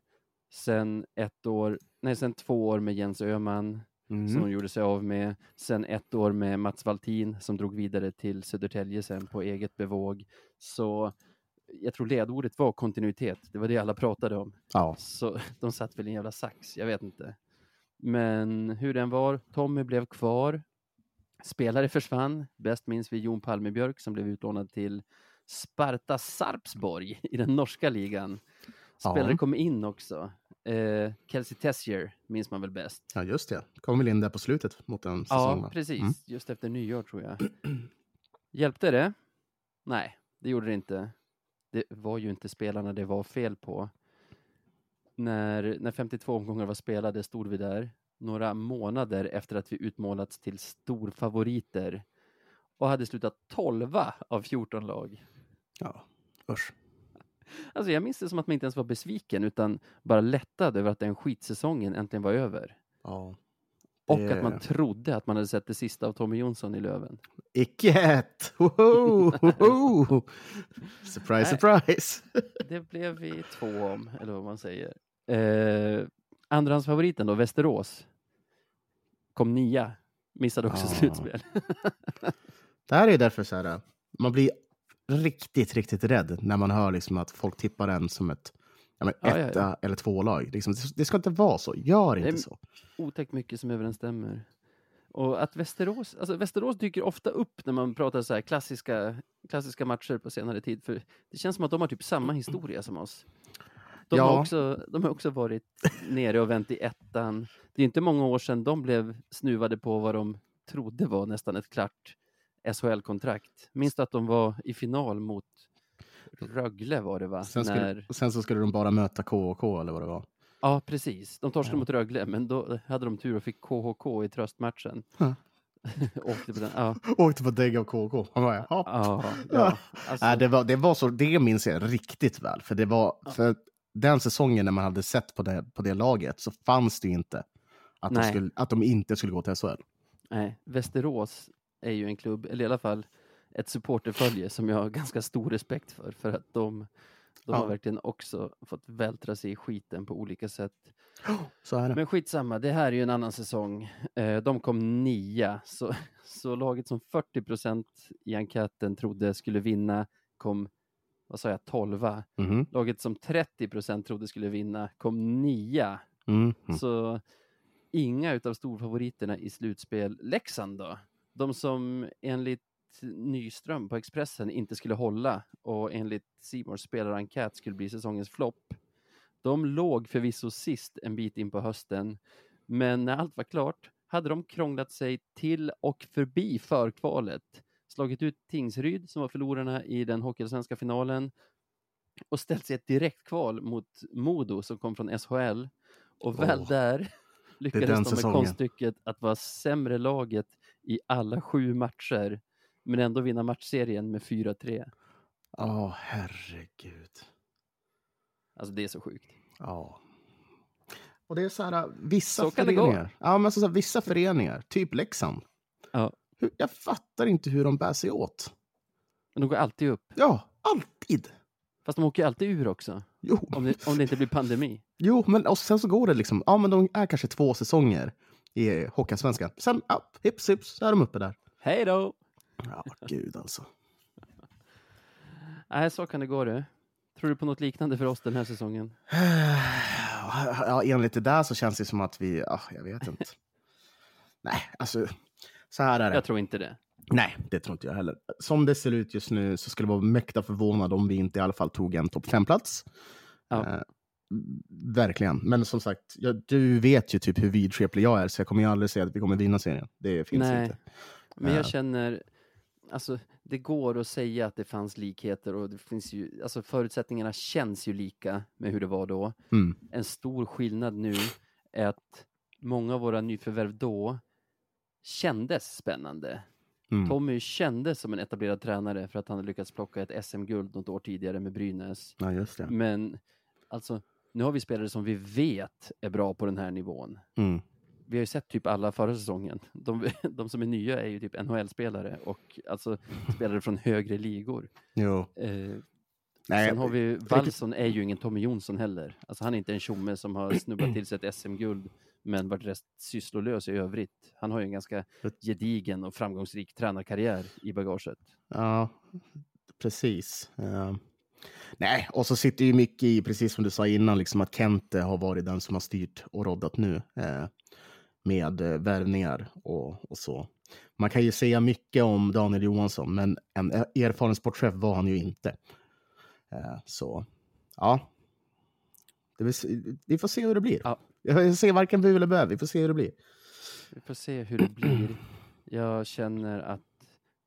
sen ett år, nej, sen två år med Jens Öhman som Mm. de gjorde sig av med. Sen ett år med Mats Valtin som drog vidare till Södertälje sen på eget bevåg. Så jag tror ledordet var kontinuitet. Det var det alla pratade om. Ja. Så de satt väl i en jävla sax, jag vet inte. Men hur den var, Tommy blev kvar. Spelare försvann. Bäst minns vi Jon Palmebjörk som blev utlånad till Sparta Sarpsborg i den norska ligan. Spelare Ja. kom in också. Eh, Kelsey Tessier minns man väl bäst. ja, just det. Kom väl in där på slutet mot en säsong. Ja, precis. Mm. Just efter nyår tror jag. Hjälpte det? Nej, det gjorde det inte. Det var ju inte spelarna det var fel på. När, när 52 omgångar var spelade stod vi där några månader efter att vi utmålats till storfavoriter och hade slutat 12 av 14 lag. Ja, usch. Alltså jag minns det som att man inte ens var besviken utan bara lättad över att den skitsäsongen äntligen var över. Ja. Och Det- att man trodde att man hade sett det sista av Tommy Jonsson i Löven. Icke ett! Surprise, surprise! Det blev vi två om, eller vad man säger. Eh, Andrahandsfavoriten då, Västerås. Kom nia. Missade också Ah. slutspel. Det här är därför så här, man blir riktigt, riktigt rädd när man hör liksom att folk tippar en som ett ja, men Ja, etta ja. eller två lag. Liksom, det- ska inte vara så. Gör inte så. Otäckt mycket som överensstämmer. Och att Västerås, alltså Västerås dyker ofta upp när man pratar så här klassiska, klassiska matcher på senare tid. För det känns som att de har typ samma historia som oss. De, har, Ja. också, de har också varit nere och vänt i ettan. Det är inte många år sedan de blev snuvade på vad de trodde var nästan ett klart SHL-kontrakt. Minns du att de var i final mot Rögle var det va? Sen, skulle, När... sen så skulle de bara möta KK eller vad det var. Ja, precis. De torskade Ja. mot Rögle, men då hade de tur och fick KHK i tröstmatchen. Ja. Åkte på den. Ja, Åkte på dägg av KK. Han bara, ja. ja, ja. Alltså, Nej, det, var, det var så, det minns jag riktigt väl. För det var, för den säsongen när man hade sett på det, på det laget så fanns det inte att de, skulle, att de inte skulle gå till SHL. nej, Västerås är ju en klubb, eller i alla fall ett supporterfölje som jag har ganska stor respekt för. För att de, de Ja. har verkligen också fått vältra sig i skiten på olika sätt. Så är det. Men skitsamma, det här är ju en annan säsong. Eh, de kom nia, så, så laget som 40 procent i enkäten trodde skulle vinna kom, vad sa jag, 12. Mhm. Laget som 30 procent trodde skulle vinna kom nia. Mm. Mm. Så inga utav storfavoriterna i slutspel. Leksand då? De som enligt Nyström på Expressen inte skulle hålla och enligt Simors spelarenkät skulle bli säsongens flopp. De låg förvisso sist en bit in på hösten, men när allt var klart hade de krånglat sig till och förbi förkvalet, slagit ut Tingsryd som var förlorarna i den hockeyallsvenska finalen och ställt sig ett direktkval mot Modo som kom från SHL. Och väl Åh, där lyckades de med konststycket att vara sämre laget i alla sju matcher, men ändå vinna matchserien med 4-3. Åh, herregud. Alltså det är så sjukt. Ja. Och det är så här, vissa Så föreningar. Ja, men så så här, vissa föreningar, typ Leksand. Ja. Jag fattar inte hur de bär sig åt. Men de går alltid upp. Ja, alltid. Fast de åker ju alltid ur också, Jo, om det, om det inte blir pandemi. jo men och sen så går det liksom. Ja, men de är kanske två säsonger i Hockeyallsvenskan. Sen, ja, hips hips, så är de uppe där. Hej då! Ja, gud alltså. Nej, så kan det gå du. Tror du på något liknande för oss den här säsongen? Ja, enligt det där så känns det som att vi, ja, jag vet inte. Nej, alltså, så här är det. Jag tror inte det. Nej, det tror inte jag heller. Som det ser ut just nu så skulle jag vara mäkta förvånad om vi inte i alla fall tog en topp fem-plats. Ja. Eh, verkligen. Men som sagt, jag, du vet ju typ hur vidskeplig jag är, så jag kommer ju aldrig säga att vi kommer vinna serien. Det finns Nej. inte. Men Eh. jag känner, alltså det går att säga att det fanns likheter och det finns ju, alltså förutsättningarna känns ju lika med hur det var då. Mm. En stor skillnad nu är att många av våra nyförvärv då kändes spännande. Mm. Tommy kändes som en etablerad tränare för att han hade lyckats plocka ett SM-guld något år tidigare med Brynäs. Ja, just det. Men alltså, nu har vi spelare som vi vet är bra på den här nivån. Mm. Vi har ju sett typ alla förra säsongen. De, de som är nya är ju typ NHL-spelare och alltså spelare från högre ligor. Jo. Eh, Nej, Sen har vi, Wallson är ju ingen Tommy Jonsson heller. Alltså han är inte en tjomme som har snubblat till sig ett SM-guld men varit rätt sysslolös i övrigt. Han har ju en ganska gedigen och framgångsrik tränarkarriär i bagaget. Ja, precis. Eh, nej, och så sitter ju mycket i, precis som du sa innan, liksom att Kente har varit den som har styrt och roddat nu eh, med eh, värvningar och, och så. Man kan ju säga mycket om Daniel Johansson, men en erfaren sportchef var han ju inte. Eh, så, ja. Vill, vi får se hur det blir. Ja. Jag ser varken bu eller bö, vi får se hur det blir. Vi får se hur det blir. Jag känner att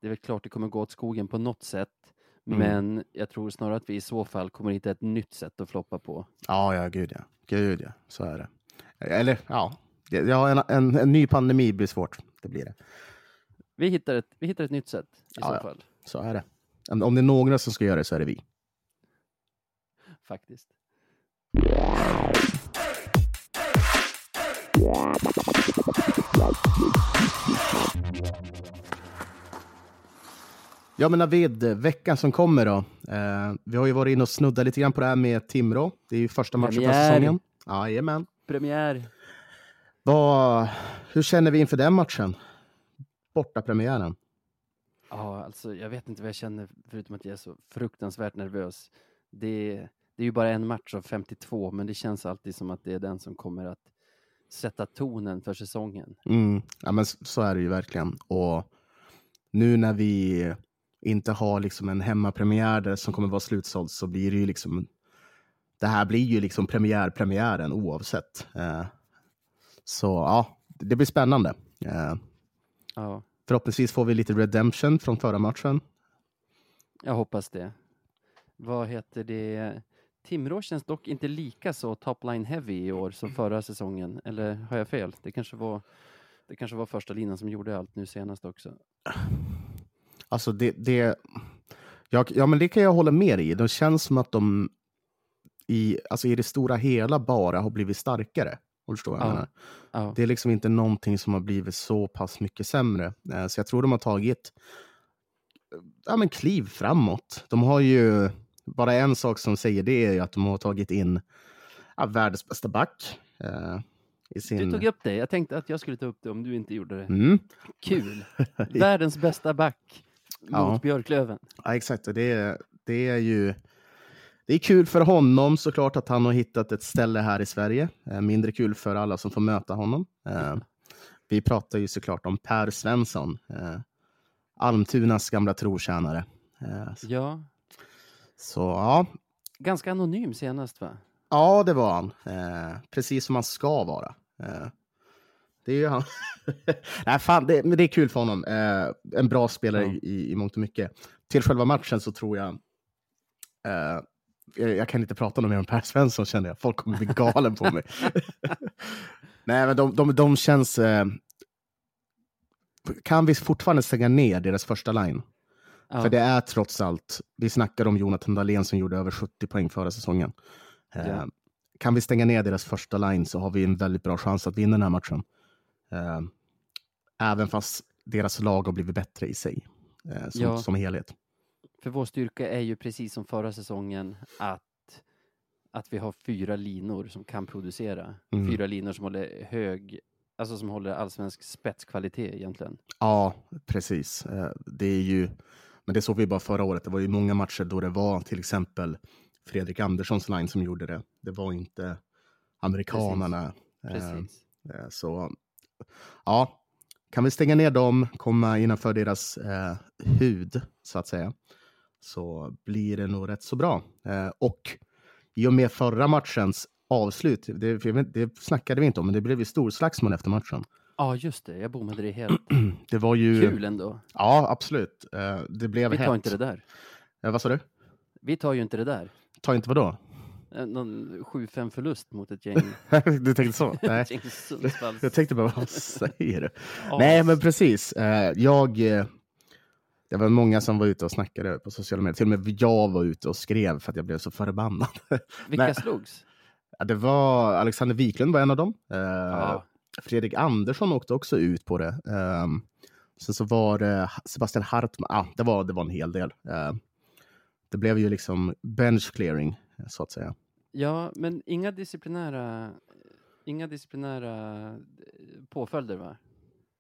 det är väl klart det kommer gå åt skogen på något sätt. Mm. Men jag tror snarare att vi i så fall kommer hitta ett nytt sätt att floppa på. Ja, ja, gud ja. Gud ja, så är det. Eller ja, ja en, en, en ny pandemi blir svårt. Det blir det. Vi hittar ett, vi hittar ett nytt sätt i Ja, så ja. fall. Så är det. Om om det är några som ska göra det så är det vi. Faktiskt. Ja, men Navid, veckan som kommer då. Eh, vi har ju varit inne och snuddat lite grann på det här med Timrå. Det är ju första matchen på Premiär. säsongen. Jajamän. Premiär. Vad, hur känner vi inför den matchen? Borta premiären. Ja, alltså jag vet inte vad jag känner förutom att jag är så fruktansvärt nervös. Det, det är ju bara en match av 52, men det känns alltid som att det är den som kommer att sätta tonen för säsongen. Mm. Ja, men så är det ju verkligen. Och nu när vi inte har liksom en hemmapremiär där som kommer vara slutsåld så blir det ju liksom det här blir ju liksom premiärpremiären oavsett. Eh, så ja, det blir spännande. Eh, Ja, förhoppningsvis får vi lite redemption från förra matchen. jag hoppas det. Vad heter det? Timrå känns dock inte lika så top line heavy i år som förra säsongen. Eller har jag fel? Det kanske var, det kanske var första linan som gjorde allt nu senast också. Alltså det, det, ja, ja, men det kan jag hålla med i. Det känns som att de i, alltså i det stora hela bara har blivit starkare. Om du förstår vad jag Ja. menar. Ja, Det är liksom inte någonting som har blivit så pass mycket sämre. Eh, Så jag tror de har tagit ja, men kliv framåt. De har ju, bara en sak som säger det är ju att de har tagit in ja, världens bästa back. Eh, sin... du tog upp det. Jag tänkte att jag skulle ta upp det om du inte gjorde det. Mm. Kul! Världens bästa back mot Ja. Björklöven. Ja, exakt. Och det, är- det är ju det är kul för honom såklart att han har hittat ett ställe här i Sverige. Eh, mindre kul för alla som får möta honom. Eh, vi pratar ju såklart om Per Svensson, eh, Almtunas gamla trotjänare. Ja, så ja. ganska anonym senast va? ja, det var han. Precis som han ska vara. Det är ju han. Nej, fan, det, men det är kul för honom. Eh, en bra spelare Ja. i, i mångt och mycket. Till själva matchen så tror jag... Eh, jag, kan inte prata mer om Per Svensson känner jag. Folk kommer bli galen på mig. Nej, men de, de, de känns... Eh, kan vi fortfarande stänga ner deras första line? Ja. För det är trots allt, vi snackar om Jonathan Dahlén som gjorde över 70 poäng förra säsongen. Eh, Ja. Kan vi stänga ner deras första line så har vi en väldigt bra chans att vinna den här matchen. Eh, även fast deras lag har blivit bättre i sig, eh, som, Ja. som helhet. För vår styrka är ju precis som förra säsongen att, att vi har fyra linor som kan producera. Mm. Fyra linor som håller hög, alltså som håller allsvensk spetskvalitet egentligen. Ja, precis. Eh, det är ju, men det såg vi bara förra året. Det var ju många matcher då det var till exempel Fredrik Anderssons line som gjorde det. Det var inte amerikanerna. Precis. Eh, Så ja, kan vi stänga ner dem, komma innanför deras eh, hud så att säga, så blir det nog rätt så bra. Eh, och i och med förra matchens avslut. Det, det snackade vi inte om, men det blev ju storslagsmål efter matchen. Ja, just det. Jag bommade det helt. Det var ju... Kul ändå. Ja, absolut. Eh, Det blev Vi hett. tar inte det där. Eh, Vad sa du? Vi tar ju inte det där. Ta inte vad då? Eh, Någon 7-5 förlust mot ett gäng, du tänkte så? Nej. Jag tänkte bara, vad säger du? Ja. Nej, men precis. Eh, Jag... eh, Det var många som var ute och snackade på sociala medier. Till och med jag var ute och skrev för att jag blev så förbannad. Vilka Nej. slogs? Det var Alexander Wiklund var en av dem. Ja. Fredrik Andersson åkte också ut på det. Ehm, sen så var det Sebastian Hartman. Ah, det, var, det var en hel del. Det blev ju liksom bench clearing, så att säga. Ja, men inga disciplinära, inga disciplinära eh, påföljder va?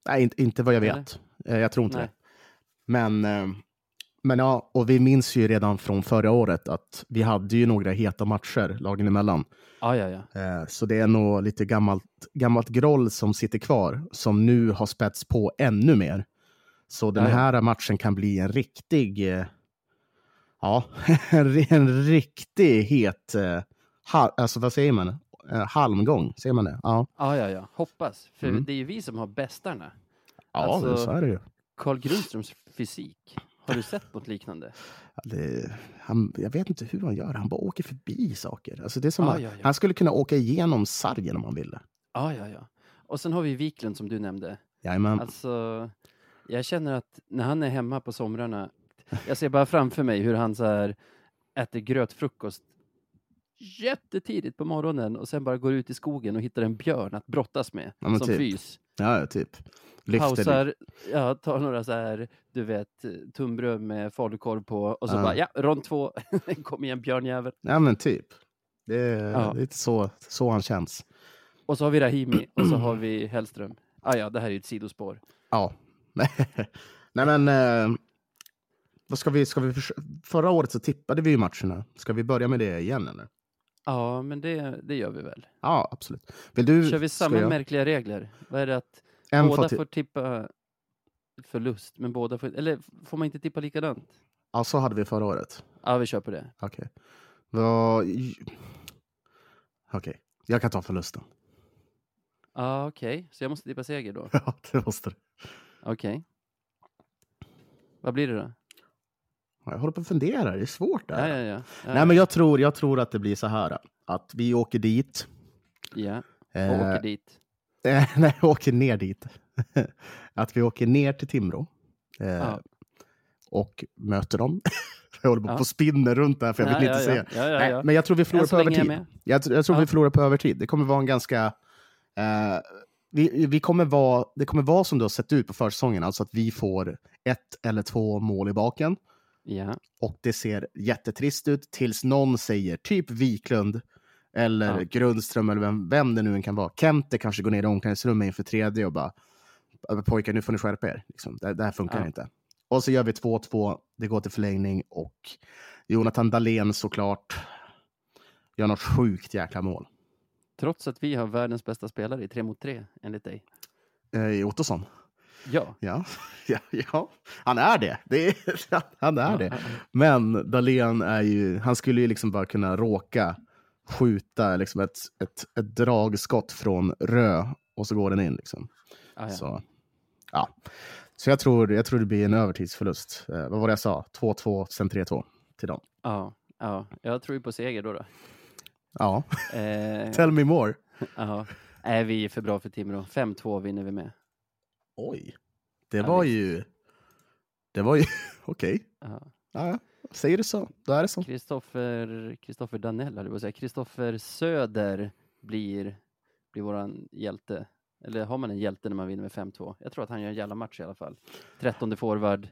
Nej, inte, inte vad jag Eller? vet. Eh, jag tror inte Nej. det. Men, eh, men ja, och vi minns ju redan från förra året att vi hade ju några heta matcher lagen emellan. Ja, ja, ja. Så det är nog lite gammalt, gammalt groll som sitter kvar, som nu har spätts på ännu mer. Så den här matchen kan bli en riktig, ja, en ri- en riktig het, eh, ha, alltså vad säger man, Eh, halmgång, säger man det? Ja, Ja, ja, ja. Hoppas. För Mm. det är ju vi som har bästarna. ja Alltså- så är det ju. Carl Grundströms fysik. Har du sett något liknande? Det, han, jag vet inte hur han gör, han bara åker förbi saker. Alltså det är som Ja, att, ja, ja. Han skulle kunna åka igenom sargen om han ville. Ja, ja, ja. Och sen har vi Wiklund som du nämnde. Jajamän. Alltså, jag känner att när han är hemma på somrarna, jag ser bara framför mig hur han så här äter grötfrukost jättetidigt på morgonen och sen bara går ut i skogen och hittar en björn att brottas med Ja, som typ. fys. Ja, ja, typ. Lyfter Pausar, ja, tar några så här, du vet, tunnbröd med falukorv på och så Ja. bara, ja, rond två, kom igen björnjävel. Ja, men typ. Det är, Ja. lite så, så han känns. Och så har vi Rahimi och så har vi Hellström. Ah, ja, det här är ju ett sidospår. Ja. Nej, men... Eh, vad ska vi, ska vi Förra året så tippade vi ju matcherna. Ska vi börja med det igen, eller? Ja, men det, det gör vi väl. Ja, absolut. Vill du... Kör vi samma jag- märkliga regler? Vad är det att En båda får ti- får tippa förlust, men båda får... Eller får man inte tippa likadant? Ja, så hade vi förra året. Ja, vi kör på det. Okej. Vad... Okej, jag kan ta förlusten. Ja, okej. Så jag måste tippa seger då? Ja, det måste du. Okej. Vad blir det då? Jag håller på att fundera, det är svårt där. Ja, ja, ja. ja. Nej, men jag tror, jag tror att det blir så här. Att vi åker dit. Ja, och Eh, åker dit. eh, nej, åker ner dit. att vi åker ner till Timrå. Eh, Ja. Och möter dem. jag håller på Ja. på spinner runt där för jag vill ja, inte ja, se. Ja, ja, Nej, ja. men jag tror vi förlorar på jag övertid. Jag, jag tror Ja. vi förlorar på övertid. Det kommer vara en ganska... Eh, vi, vi kommer vara, det kommer vara som det har sett ut på försäsongen, alltså att vi får ett eller två mål i baken. Ja, Och det ser jättetrist ut tills någon säger typ Wiklund eller Ja. Grundström eller vem, vem det nu än kan vara. Kente kanske går ner i omklädningsrummet inför tredje och bara pojkar nu får ni skärpa er. Liksom. Det, det här funkar Ja. inte. Och så gör vi 2-2, det går till förlängning och Jonathan Dahlén såklart gör något sjukt jäkla mål. trots att vi har världens bästa spelare i tre mot tre, enligt dig. Eh, I Ottosson. Ja. Ja. ja, ja, han är det. det är, han är Ja, det. Men Dahlén är ju, han skulle ju liksom bara kunna råka skjuta liksom ett, ett, ett dragskott från Rö och så går den in. Liksom. Ah, ja. Så, ja. så jag, tror, jag tror det blir en övertidsförlust. Eh, vad var det jag sa? 2-2, sen 3-2 till dem. Ja, ja, jag tror ju på seger då. då. Ja, Eh, tell me more. ja. Nej, vi är för bra för Timrå. 5-2 vinner vi med. Oj, det var ju... Det var ju... Okej. Ja. Ja, säger du så, då är det så. Kristoffer Kristoffer Danell, höll jag säga. Kristoffer Söder blir, blir våran hjälte. Eller har man en hjälte när man vinner med 5-2? Jag tror att han gör en jävla match i alla fall. 13 forward,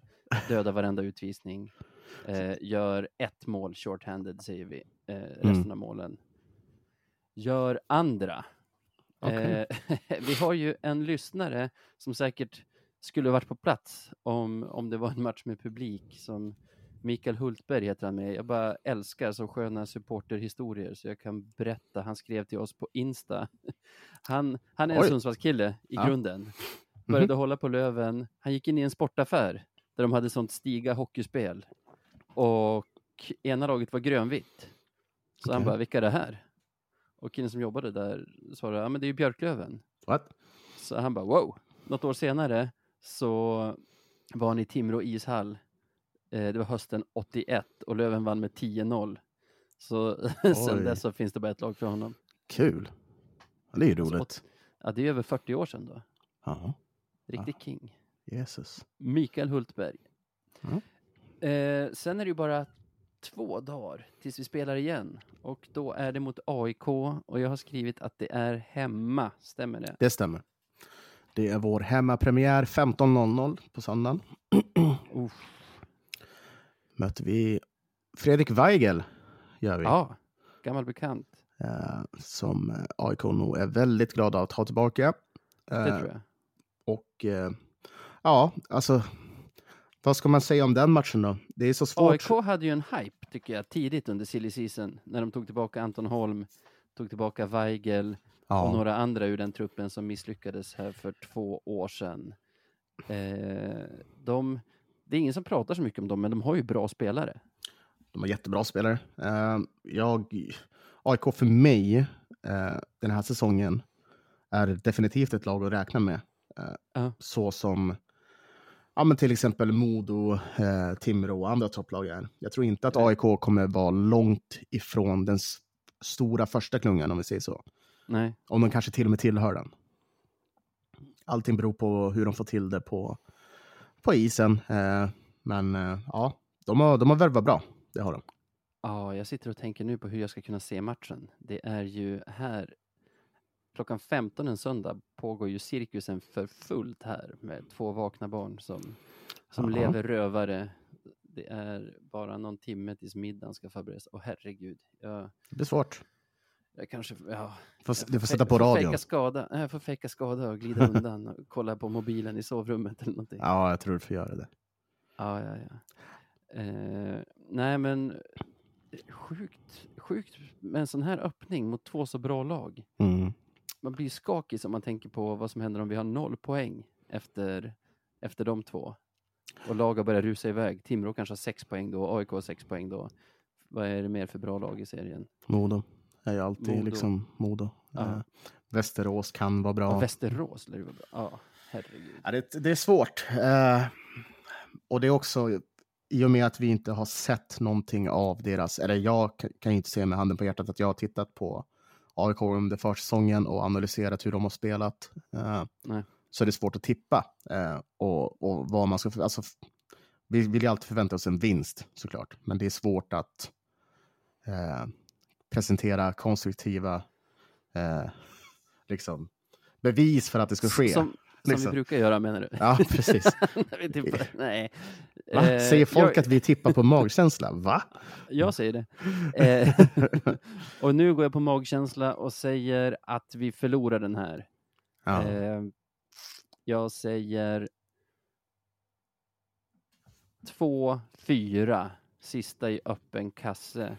dödar varenda utvisning. Eh, gör ett mål short-handed, säger vi. Eh, resten Mm. av målen gör andra. Okej. Eh, vi har ju en lyssnare som säkert skulle varit på plats om, om det var en match med publik som Mikael Hultberg heter han med. Jag bara älskar så sköna supporterhistorier så jag kan berätta. Han skrev till oss på Insta. Han, han är en Oj. Sundsvallskille i Ja. Mhm. grunden. Började hålla på Löven. Han gick in i en sportaffär där de hade sånt stiga hockeyspel. Och ena laget var grönvitt. Så han Okej. bara, vilka är det här? Och killen som jobbade där svarade, ja men det är ju Björklöven. What? Så han bara, wow. Något år senare så var han i Timrå ishall. Eh, det var hösten 81 och Löven vann med 10-0. Så sen dess så finns det bara ett lag för honom. Kul. Ja, Det är ju Så roligt. Ja, det är över 40 år sedan då. Ja, Riktig king. Jesus. Mikael Hultberg. Ja. Eh, sen är det ju bara två dagar tills vi spelar igen. Och då är det mot AIK och jag har skrivit att det är hemma. Stämmer det? Det stämmer. Det är vår hemmapremiär 15.00 på söndagen. Uff. Möter vi Fredrik Weigel. Gör vi. Ja, gammal bekant. Eh, som eh, AIK nog är väldigt glada att ha tillbaka. Det Eh, tror jag. Och ja, alltså. Vad ska man säga om den matchen då? Det är så svårt. AIK hade ju en hype, tycker jag, tidigt under silly season. När de tog tillbaka Anton Holm, tog tillbaka Weigel och Ja, några andra ur den truppen som misslyckades här för två år sedan. Eh, de, det är ingen som pratar så mycket om dem, men de har ju bra spelare. de har jättebra spelare. Eh, jag, AIK för mig eh, den här säsongen är definitivt ett lag att räkna med. Ja. Så som ja, men till exempel Modo, eh, Timrå och andra topplag är. Jag tror inte att. AIK kommer vara långt ifrån den stora första klungan om vi säger så. Nej, Om de kanske till och med tillhör den. Allting beror på hur de får till det på, på isen. Eh, men eh, ja, de har, de har värvat bra. Det har de. Ja, jag sitter och tänker nu på hur jag ska kunna se matchen. Det är ju här, klockan 15 en söndag pågår ju cirkusen för fullt här med två vakna barn som, som lever rövare. Det är bara någon timme tills middagen ska förberedas. Och herregud, jag, Det blir svårt. jag kanske, ja. Får, jag du får sätta på radion. Skada, jag får fejka skada och glida undan och kolla på mobilen i sovrummet eller någonting. Ja, jag tror du får göra det. Ja, ja, ja. Eh, nej, men sjukt, sjukt med en sån här öppning mot två så bra lag. Mm. Man blir skakig om man tänker på vad som händer om vi har noll poäng efter, efter de två. Och lag har börjat rusa iväg. Timrå kanske har sex poäng då, AIK har sex poäng då. Vad är det mer för bra lag i serien? Modo är ju alltid Modo. liksom Modo. Ja. Eh, Västerås kan vara bra. Ja. Västerås lär det vara bra. Ja, herregud. Ja, det, det är svårt. Eh, och det är också i och med att vi inte har sett någonting av deras, eller jag kan- kan ju inte säga med handen på hjärtat att jag har tittat på AIK under försäsongen och analyserat hur de har spelat. Eh, Nej. så är det svårt att tippa. Eh, och, och vad man ska, för- alltså, vi vill ju alltid förvänta oss en vinst såklart, men det är svårt att eh, presentera konstruktiva eh, liksom, bevis för att det ska ske. Som, som liksom. vi brukar göra menar du? Ja, precis. Tippar. Nej. Va? Eh, Säger folk jag- att vi tippar på magkänsla? Va? Jag säger det. Eh, och nu går jag på magkänsla och säger att vi förlorar den här. Ja. Eh, jag säger två, fyra, sista i öppen kasse.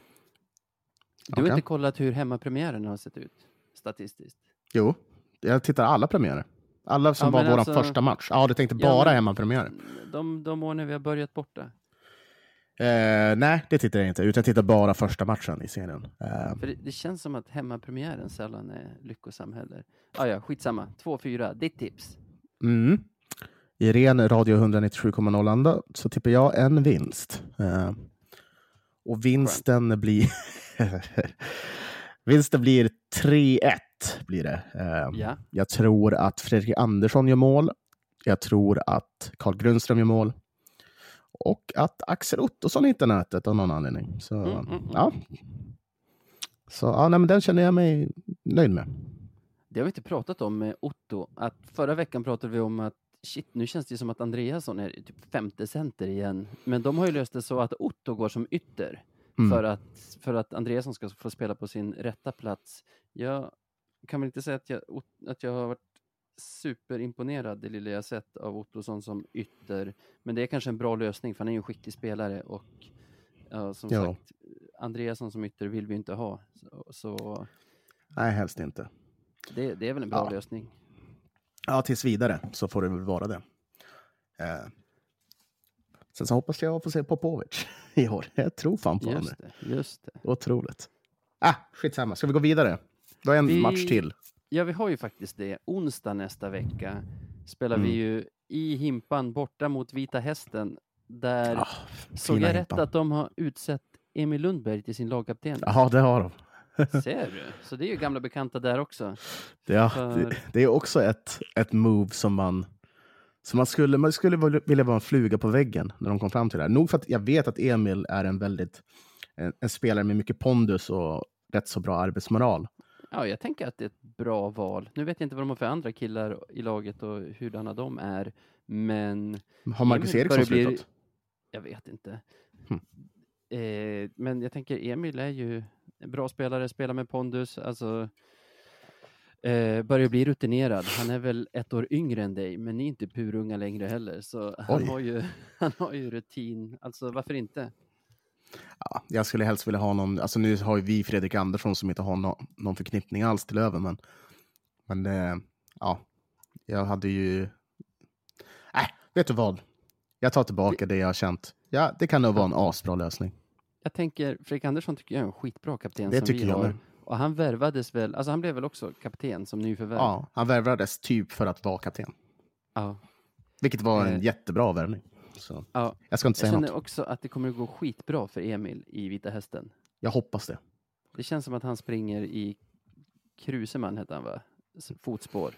Du har Okej. inte kollat hur hemmapremiären har sett ut statistiskt? Jo, jag tittar alla premiärer. Alla som Ja, var vår alltså- första match. Ja, du tänkte Ja, bara hemmapremiärer. De, de år när vi har börjat borta. Eh, nej, det tittar jag inte. Utan jag tittar bara första matchen i serien. Eh, För det, det känns som att hemmapremiären sällan är lyckosam heller. Ah, ja, skitsamma. 2-4, ditt tips. mm. I ren Radio 197,0 anda så tippar jag en vinst. Eh, och vinsten blir... vinsten blir 3-1. Blir det. Eh, Ja. Jag tror att Fredrik Andersson gör mål. Jag tror att Carl Grundström gör mål. Och att Axel Ottosson hittar nätet av någon anledning. Så, Mm, mm, mm. ja. Så ja, nej, men den känner jag mig nöjd med. Det har vi inte pratat om med Otto. Att förra veckan pratade vi om att shit, nu känns det som att Andreasson är typ femte center igen. Men de har ju löst det så att Otto går som ytter Mm. för, att, för att Andreasson ska få spela på sin rätta plats. Jag kan väl inte säga att jag, att jag har varit superimponerad det lilla jag sett av Ottosson som ytter. Men det är kanske en bra lösning för han är ju en skicklig spelare och ja, som Ja. sagt, Andreasson som ytter vill vi inte ha. Så, så Nej, helst inte. det, det är väl en bra Ja. lösning. Ja, tills vidare så får det väl vara det. Eh. Sen så hoppas jag få se Popovic i år. Jag tror fan på honom. Just det, just det. Otroligt. Ah, skitsamma. Ska vi gå vidare? Du har en Vi- match till. Ja, vi har ju faktiskt det. Onsdag nästa vecka spelar vi Mm. ju i Himpan borta mot Vita Hästen. Där Ah, såg jag rätt att de har utsett Emil Lundberg till sin lagkapten. Ja, det har de. Ser du? Så det är ju gamla bekanta där också. Ja, För- det, det är också ett, ett move som man, som man skulle, man skulle vilja- vilja vara en fluga på väggen när de kom fram till det här. Nog för att jag vet att Emil är en väldigt en, en spelare med mycket pondus och rätt så bra arbetsmoral. Ja, jag tänker att det är ett bra val. Nu vet jag inte vad de har för andra killar i laget och hurdana de är, men Har Marcus Emil Eriksson börjar bli- slutat? jag vet inte. Hmm. Eh, men jag tänker Emil är ju en bra spelare, spelar med pondus, alltså eh, börjar bli rutinerad. Han är väl ett år yngre än dig, men ni är inte purunga längre heller, så han Oj. har, ju, han har ju rutin. Alltså varför inte? Ja, jag skulle helst vilja ha någon, alltså nu har ju vi Fredrik Andersson som inte har nå- någon förknippning alls till Löven, men, men eh, ja, jag hade ju... Äh, vet du vad? Jag tar tillbaka det jag har känt. Ja, det kan nog vara en asbra lösning. Jag tänker, Fredrik Andersson tycker jag är en skitbra kapten Det tycker jag med. Och han värvades väl, alltså han blev väl också kapten som nyförvärv? Ja, han värvades typ för att vara kapten. ja. Vilket var en Eh. jättebra värvning. Så ja. jag ska inte Jag säga känner något. också att det kommer att gå skitbra för Emil i Vita Hästen. Jag hoppas det. Det känns som att han springer i Kruseman, hette han va? Fotspår.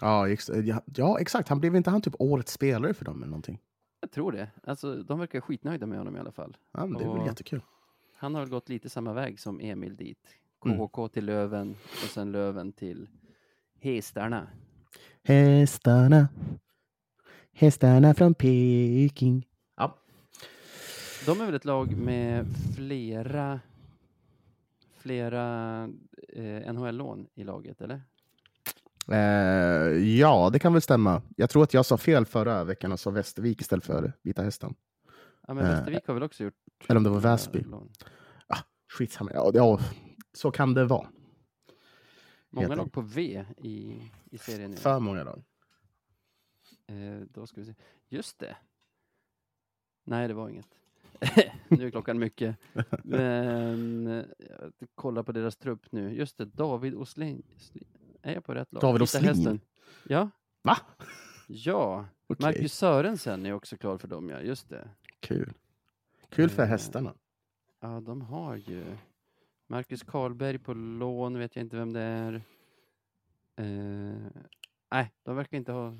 Ja, ex ja, ja, exakt. Han blev inte han typ årets spelare för dem eller någonting? Jag tror det. Alltså, de verkar skitnöjda med honom i alla fall. Ja, men det är väl jättekul. Han har gått lite samma väg som Emil dit. Mm. KHK till Löven och sen Löven till Hästarna. Hästarna, hästarna från Peking. Ja. De är väl ett lag med flera flera eh, NHL-lån i laget, eller? Eh, ja, det kan väl stämma. Jag tror att jag sa fel förra veckan och sa Västervik istället för Vita Hästen. Ja, men Eh, Västervik har väl också gjort Eller om det var några Väsby. lån. Skitsamma. Ja, ja, så kan det vara. Många lag på V i, i serien nu. För många lag. Eh, då ska vi se. Just det. Nej, det var inget. nu är klockan mycket. Men eh, jag kollar på deras trupp nu. Just det, David. Sli- Är jag på rätt lag? David Åsling? Hästen. Ja. Va? Ja. Okej. Marcus Sörensen är också klar för dem, ja. Just det. Kul. Kul för Eh, hästarna. Ja, de har ju Marcus Karlberg på lån, vet jag inte vem det är. Eh, nej, de verkar inte ha...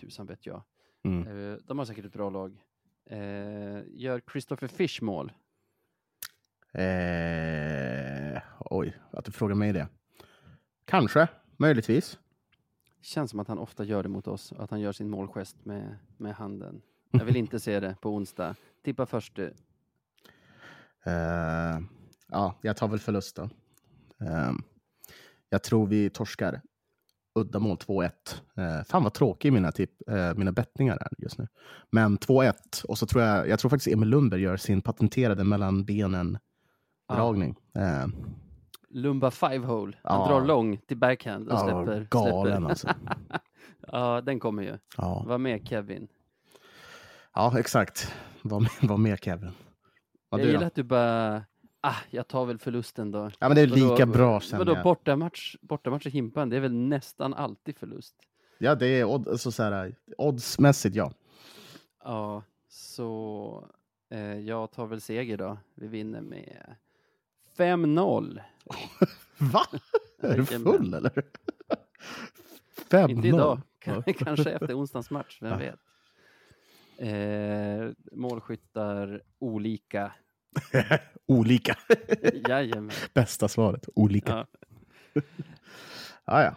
Tusan vet jag. Mm. Eh, de har säkert ett bra lag. Eh, gör Christopher Fish mål? Eh, oj, att du frågar mig det. Kanske, möjligtvis. Känns som att han ofta gör det mot oss, att han gör sin målgest med, med handen. Jag vill inte se det på onsdag. Tippa först du. Eh, ja, jag tar väl förlust då. Eh, jag tror vi torskar uddamål 2-1. Eh, fan vad tråkig mina, tipp, eh, mina bettningar är just nu. Men 2-1. Och så tror jag, jag tror faktiskt Emil Lundberg gör sin patenterade mellan benen Ja. dragning. Eh, Lumba five hole. Han Ja. drar lång till backhand och ja, släpper. galen släpper. alltså. ja, den kommer ju. Ja, Var med Kevin. ja exakt. Var med, var med Kevin. Vad jag gillar då? att du bara, ah, jag tar väl förlusten då. Ja, men det är Vadå- lika bra känner Vadå jag. bortamatch, bortamatch i Himpan, det är väl nästan alltid förlust? Ja, det är odd, alltså, så här, oddsmässigt ja. Ja, så eh, jag tar väl seger då. Vi vinner med 5-0. Va? Är du full eller? 5 Inte idag, kanske efter onsdagens match, vem Ja. vet. Eh, målskyttar olika. Olika. Jajamän. Bästa svaret. Olika. Ja. Ja, ja.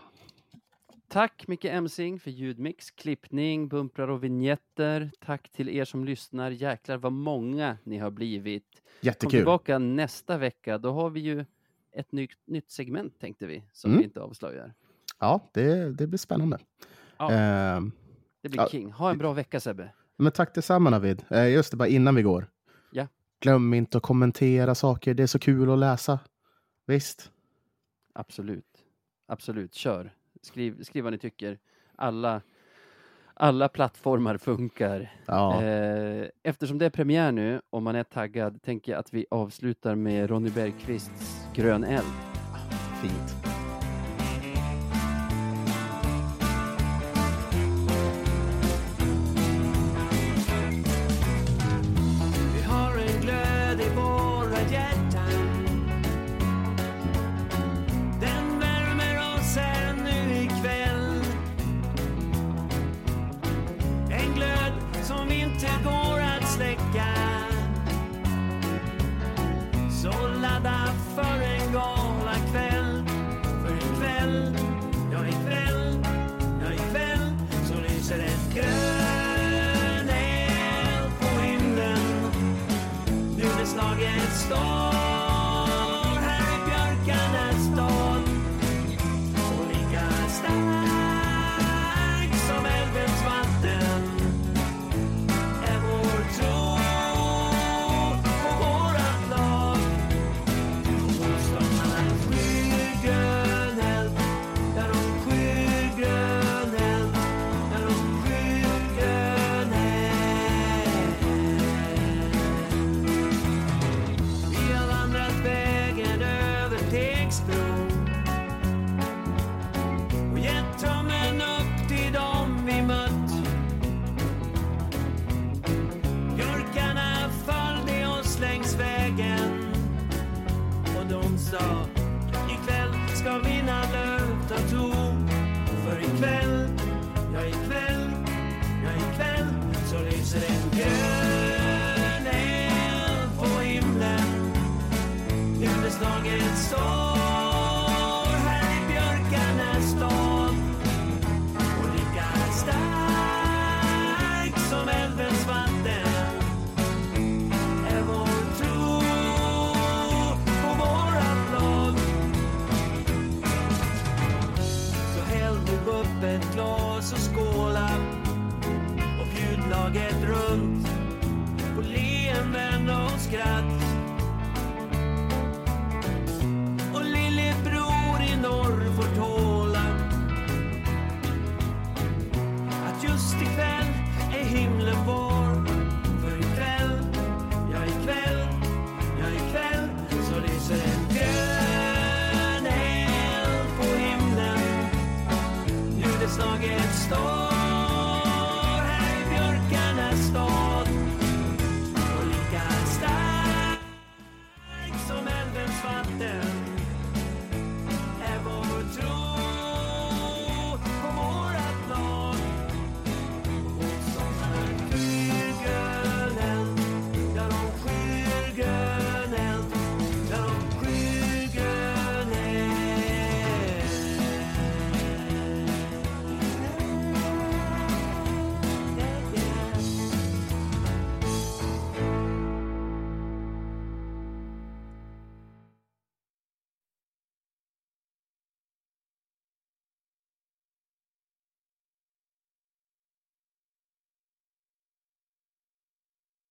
Tack Micke Emsing för ljudmix, klippning, bumprar och vignetter. Tack till er som lyssnar. Jäklar vad många ni har blivit. Kom Jättekul. tillbaka nästa vecka. Då har vi ju ett nytt, nytt segment tänkte vi, som Mm. vi inte avslöjar. Ja, det, det blir spännande. Ja. Ehm, Det blir Ja. king. Ha en bra vecka Sebbe. men tack detsamma Navid. Eh, just det, bara innan vi går. Glöm inte att kommentera saker. Det är så kul att läsa. Visst? Absolut. Absolut. Kör. Skriv, skriv vad ni tycker. Alla, alla plattformar funkar. Ja. Eh, eftersom det är premiär nu och man är taggad tänker jag att vi avslutar med Ronny Bergqvists Grön eld. Ah, fint. sa ikväll ska mina löta tro För ikväll, ja ikväll, ja ikväll så lyser en grön eld på himlen. Huvudslaget står så skåla och bjud laget runt. På leenden och skratt